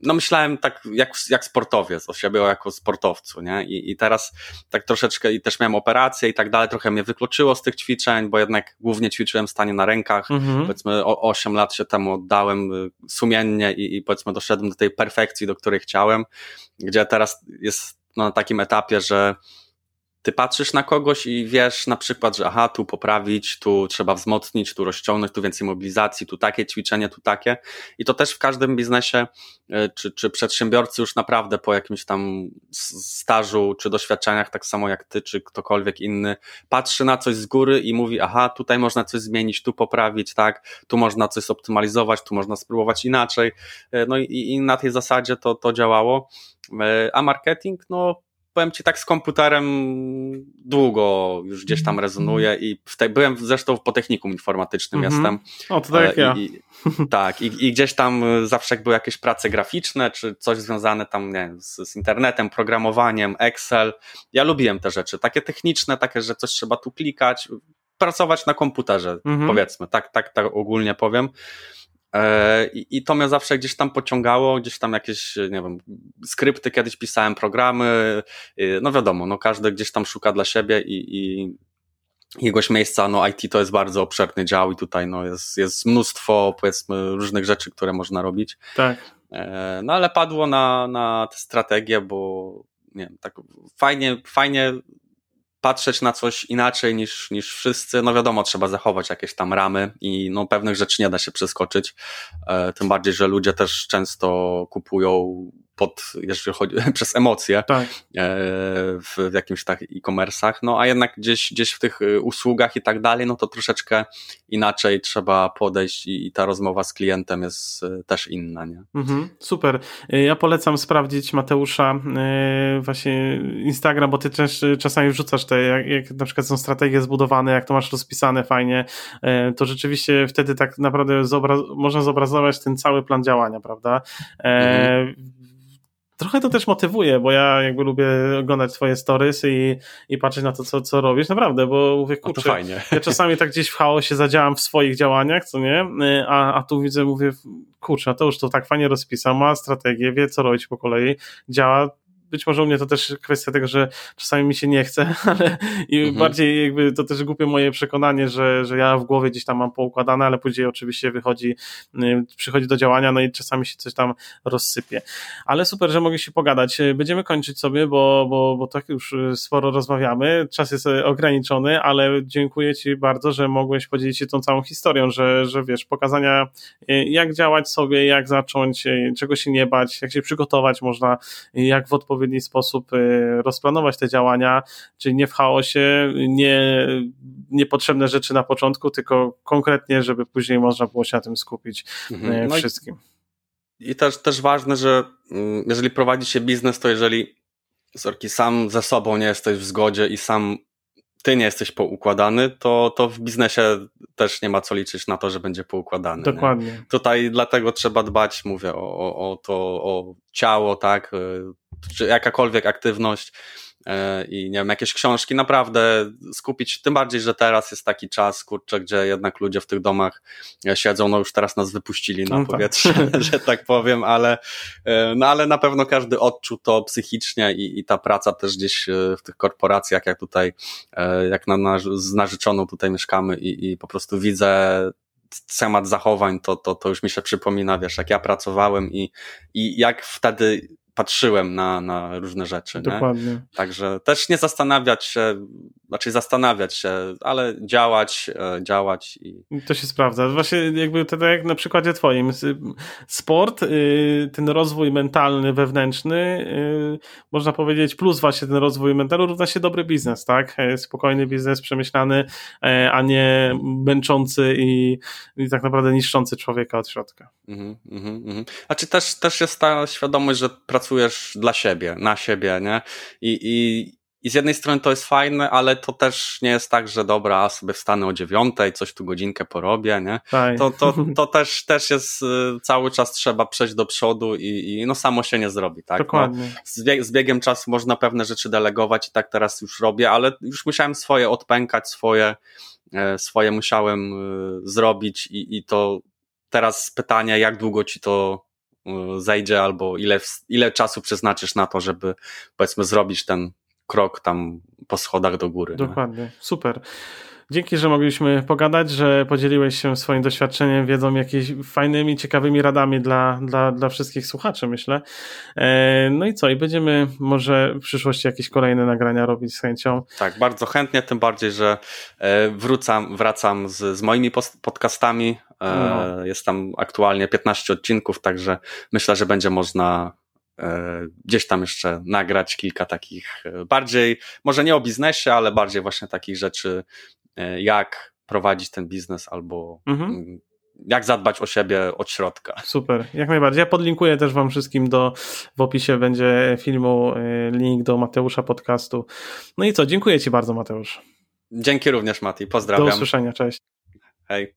no myślałem tak jak, jak sportowiec o siebie, jako sportowcu, nie? I, I teraz tak troszeczkę, i też miałem operację i tak dalej, trochę mnie wykluczyło z tych ćwiczeń, bo jednak głównie ćwiczyłem stanie na rękach, mhm. powiedzmy o 8 lat się temu oddałem y, sumiennie i, i powiedzmy doszedłem do tej perfekcji, do której chciałem, gdzie teraz jest no, na takim etapie, że ty patrzysz na kogoś i wiesz na przykład, że aha, tu poprawić, tu trzeba wzmocnić, tu rozciągnąć, tu więcej mobilizacji, tu takie ćwiczenie, tu takie. I to też w każdym biznesie, e, czy, czy przedsiębiorcy już naprawdę po jakimś tam stażu, czy doświadczeniach, tak samo jak ty, czy ktokolwiek inny, patrzy na coś z góry i mówi, aha, tutaj można coś zmienić, tu poprawić, tak, tu można coś optymalizować, tu można spróbować inaczej. E, no i, i na tej zasadzie to, to działało. E, a marketing, no powiem ci tak z komputerem długo już gdzieś tam rezonuje i te, byłem zresztą po technikum informatycznym mm -hmm. jestem. O, to tak jak ja. I, tak, i, i, gdzieś tam zawsze były jakieś prace graficzne, czy coś związane tam nie, z, z, internetem, programowaniem, Excel. Ja lubiłem te rzeczy, takie techniczne, takie, że coś trzeba tu klikać, pracować na komputerze, mm -hmm. powiedzmy, tak, tak, tak ogólnie powiem. E, I, I to mnie zawsze gdzieś tam pociągało, gdzieś tam jakieś, nie wiem, skrypty kiedyś pisałem, programy, no wiadomo, no każdy gdzieś tam szuka dla siebie i, i jakiegoś miejsca, no IT to jest bardzo obszerny dział i tutaj no jest, jest mnóstwo powiedzmy różnych rzeczy, które można robić. Tak. E, no ale padło na, na tę strategię, bo nie wiem, tak fajnie, fajnie patrzeć na coś inaczej niż, niż wszyscy, no wiadomo, trzeba zachować jakieś tam ramy i no pewnych rzeczy nie da się przeskoczyć, e, tym bardziej, że ludzie też często kupują pod, jeżeli chodzi przez emocje tak. E, w, w jakimś tak e-commerce'ach, no a jednak gdzieś, gdzieś w tych e, usługach i tak dalej, no to troszeczkę inaczej trzeba podejść i, i ta rozmowa z klientem jest e, też inna, nie? Mhm, super. Ja polecam sprawdzić Mateusza właśnie Instagram, bo ty też czasami wrzucasz te, jak, jak na przykład są strategie zbudowane, jak to masz rozpisane fajnie, to rzeczywiście wtedy tak naprawdę zobra- można zobrazować ten cały plan działania, prawda? Mhm trochę to też motywuje, bo ja jakby lubię oglądać twoje stories i, i patrzeć na to, co, co robisz, naprawdę, bo mówię, kurczę, to fajnie. ja czasami tak gdzieś w chaosie zadziałam w swoich działaniach, co nie, a, a tu widzę, mówię, kurczę, to już to tak fajnie rozpisał, ma strategię, wie co robić po kolei, działa, być może u mnie to też kwestia tego, że czasami mi się nie chce, ale i mhm. bardziej jakby to też głupie moje przekonanie, że, że ja w głowie gdzieś tam mam poukładane, ale później oczywiście wychodzi, y, przychodzi do działania, no i czasami się coś tam rozsypie. Ale super, że mogę się pogadać. Będziemy kończyć sobie, bo, bo, bo tak już sporo rozmawiamy. Czas jest ograniczony, ale dziękuję Ci bardzo, że mogłeś podzielić się tą całą historią, że, że wiesz, pokazania y, jak działać sobie, jak zacząć, y, czego się nie bać, jak się przygotować można, jak w odpowiedzi odpowiedni sposób y, rozplanować te działania, czyli nie w chaosie, nie niepotrzebne rzeczy na początku, tylko konkretnie, żeby później można było się na tym skupić mhm. Y, no wszystkim. I, I też, też ważne, że mm, jeżeli prowadzi się biznes, to jeżeli Sorki, sam ze sobą nie jesteś w zgodzie i sam ty nie jesteś poukładany, to, to w biznesie też nie ma co liczyć na to, że będzie poukładany. Dokładnie. Nie? Tutaj dlatego trzeba dbać, mówię, o, o, o to, o ciało, tak, czy jakakolwiek aktywność, e, i nie wiem, jakieś książki, naprawdę skupić, tym bardziej, że teraz jest taki czas, kurczę, gdzie jednak ludzie w tych domach siedzą, no już teraz nas wypuścili na no tak. powietrze, tak. że tak powiem, ale, no ale na pewno każdy odczuł to psychicznie i, i ta praca też gdzieś w tych korporacjach, jak tutaj, jak na, na, z narzeczoną tutaj mieszkamy i, i po prostu widzę schemat zachowań, to, to, to już mi się przypomina, wiesz, jak ja pracowałem i, i jak wtedy patrzyłem na, na różne rzeczy. Dokładnie. Nie? Także też nie zastanawiać się, znaczy zastanawiać się, ale działać, e, działać. I... To się sprawdza. Właśnie jakby to tak jak na przykładzie twoim. Sport, y, ten rozwój mentalny, wewnętrzny, y, można powiedzieć, plus właśnie ten rozwój mentalny równa się dobry biznes, tak? E, spokojny biznes, przemyślany, e, a nie męczący i, i tak naprawdę niszczący człowieka od środka. Mhm, mhm, mhm. A czy też, też jest ta świadomość, że pracujesz dla siebie, na siebie, nie? I, i, i z jednej strony to jest fajne, ale to też nie jest tak, że dobra, sobie wstanę o dziewiątej, coś tu godzinkę porobię, nie? To, to, to też, też jest y, cały czas trzeba przejść do przodu i, i no samo się nie zrobi, tak? Dokładnie. No, z, bieg, z biegiem czasu można pewne rzeczy delegować i tak teraz już robię, ale już musiałem swoje odpękać, swoje, e, swoje musiałem y, zrobić i, i to teraz pytanie, jak długo ci to y, zejdzie, albo ile, ile czasu przeznaczysz na to, żeby powiedzmy zrobić ten krok tam po schodach do góry. Dokładnie, nie? super. Dzięki, że mogliśmy pogadać, że podzieliłeś się swoim doświadczeniem, wiedzą, jakimiś fajnymi, ciekawymi radami dla, dla, dla wszystkich słuchaczy, myślę. E, no i co? I będziemy może w przyszłości jakieś kolejne nagrania robić z chęcią. Tak, bardzo chętnie, tym bardziej, że e, wrócam, wracam z, z moimi podcastami. E, no. Jest tam aktualnie 15 odcinków, także myślę, że będzie można gdzieś tam jeszcze nagrać kilka takich bardziej, może nie o biznesie, ale bardziej właśnie takich rzeczy E, jak prowadzić ten biznes albo mhm. Mm, jak zadbać o siebie od środka. Super, jak najbardziej. Ja podlinkuję też Wam wszystkim do, w opisie będzie filmu e, link do Mateusza podcastu. No i co, dziękuję Ci bardzo Mateusz. Dzięki również Mati, pozdrawiam. Do usłyszenia, cześć. Hej.